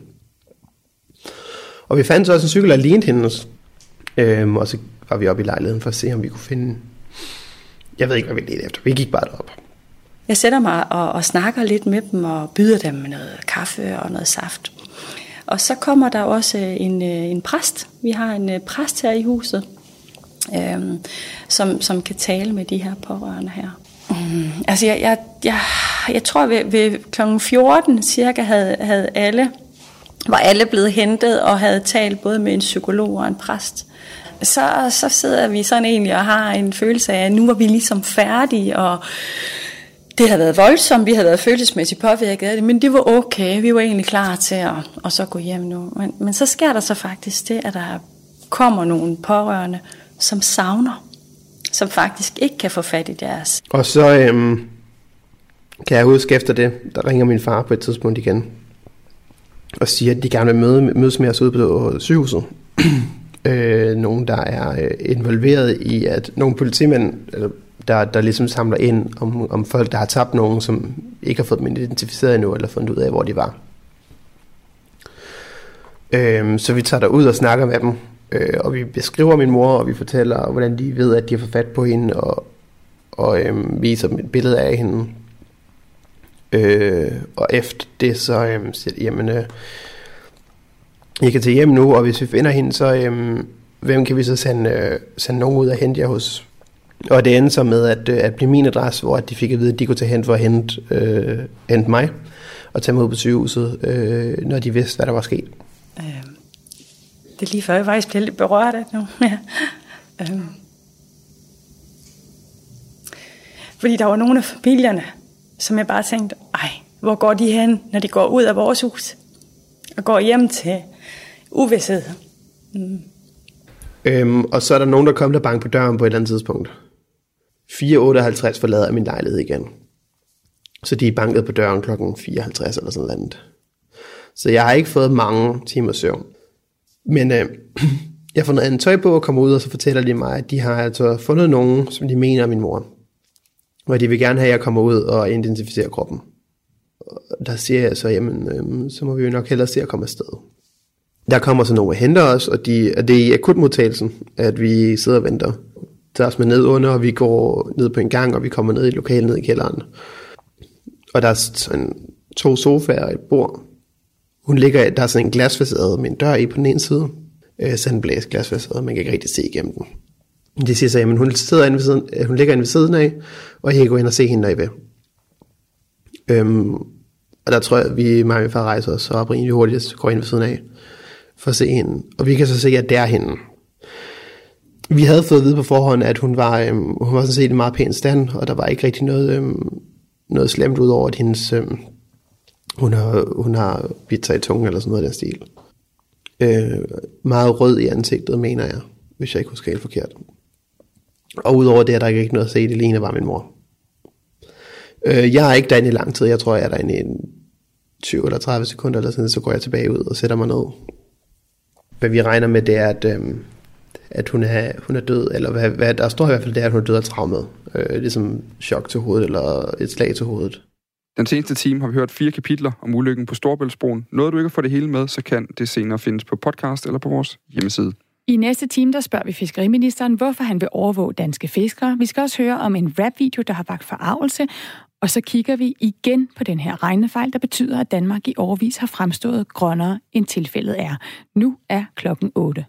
G: Og vi fandt så også en cykel, der lignede hendes. Øhm, og så var vi oppe i lejligheden for at se, om vi kunne finde... Jeg ved ikke, hvad vi ledte efter. Vi gik bare derop.
I: Jeg sætter mig og, og snakker lidt med dem og byder dem noget kaffe og noget saft. Og så kommer der også øh, en, øh, en præst. Vi har en øh, præst her i huset, øhm, som, som kan tale med de her pårørende her. Mm, altså jeg, jeg, jeg, jeg tror ved, ved kl. 14 cirka havde, havde alle, var alle blevet hentet og havde talt både med en psykolog og en præst. Så, så sidder vi sådan egentlig og har en følelse af, at nu var vi ligesom færdige, og det har været voldsomt, vi har været følelsesmæssigt påvirket af det, men det var okay, vi var egentlig klar til at, at så gå hjem nu. Men, men så sker der så faktisk det, at der kommer nogle pårørende, som savner, som faktisk ikke kan få fat i deres.
G: Og så øhm, kan jeg huske efter det, der ringer min far på et tidspunkt igen, og siger, at de gerne vil møde, mødes med os ude på sygehuset. *clears throat* øh, nogen, der er øh, involveret i, at nogle politimænd, eller der, der ligesom samler ind om, om folk, der har tabt nogen, som ikke har fået dem identificeret endnu, eller fundet ud af, hvor de var. Øh, så vi tager der ud og snakker med dem, øh, og vi beskriver min mor, og vi fortæller, hvordan de ved, at de har fået fat på hende, og, og øh, viser dem et billede af hende. Øh, og efter det, så øh, siger de, jamen, øh, jeg kan tage hjem nu, og hvis vi finder hende, så øh, hvem kan vi så sende, øh, sende nogen ud og hente jer hos? Og det endte så med at, øh, at blive min adresse, hvor de fik at vide, at de kunne tage hen for at hente, øh, hente mig, og tage mig ud på sygehuset, øh, når de vidste, hvad der var sket.
I: Øh, det er lige før, jeg faktisk bliver lidt berørt af nu. *laughs* ja. øh. Fordi der var nogle af familierne, som jeg bare tænkte, hvor går de hen, når de går ud af vores hus? Og går hjem til uvidshed. Mm.
G: Øhm, og så er der nogen, der kommer der bank på døren på et eller andet tidspunkt. 4.58 forlader jeg min lejlighed igen. Så de er banket på døren klokken 54 eller sådan noget. Så jeg har ikke fået mange timer søvn. Men øh, *clears throat* jeg får noget andet tøj på og kommer ud, og så fortæller de mig, at de har altså fundet nogen, som de mener er min mor. Og de vil gerne have, at jeg kommer ud og identificerer kroppen. Og der siger jeg så, jamen, øh, så må vi jo nok hellere se at komme afsted. Der kommer så nogen og henter os, og, de, og det er i akutmodtagelsen, at vi sidder og venter. Der er os med ned under, og vi går ned på en gang, og vi kommer ned i lokalet ned i kælderen. Og der er sådan to sofaer og et bord. Hun ligger, der er sådan en glasfacade med en dør i på den ene side. Øh, sådan en blæs glasfacade, man kan ikke rigtig se igennem den. De siger så, at hun, sidder inde ved siden, øh, hun ligger inde ved siden af, og jeg kan gå ind og se hende derved. Øhm, og der tror jeg, at vi, mig og min far rejser os op rimelig hurtigt, går ind ved siden af for at se hende. Og vi kan så se, at det er hende. Vi havde fået at vide på forhånd, at hun var, øhm, hun var sådan set i meget pæn stand, og der var ikke rigtig noget, øhm, noget slemt ud over, at hendes, øhm, hun, har, hun har bidt sig i tungen eller sådan noget af den stil. Øh, meget rød i ansigtet, mener jeg, hvis jeg ikke husker helt forkert. Og udover det er der ikke noget at se, det ligner bare min mor. Øh, jeg er ikke derinde i lang tid. Jeg tror, jeg er derinde i en 20 eller 30 sekunder, eller sådan, så går jeg tilbage ud og sætter mig ned. Hvad vi regner med, det er, at, øh, at hun, er, hun er død, eller hvad, hvad der står i hvert fald, det er, at hun er død af traumet. Øh, ligesom chok til hovedet, eller et slag til hovedet.
B: Den seneste time har vi hørt fire kapitler om ulykken på Storbæltsbroen. Noget du ikke få det hele med, så kan det senere findes på podcast eller på vores hjemmeside.
C: I næste time der spørger vi fiskeriministeren, hvorfor han vil overvåge danske fiskere. Vi skal også høre om en rapvideo, der har vagt forarvelse, og så kigger vi igen på den her regnefejl, der betyder, at Danmark i årvis har fremstået grønnere, end tilfældet er. Nu er klokken 8.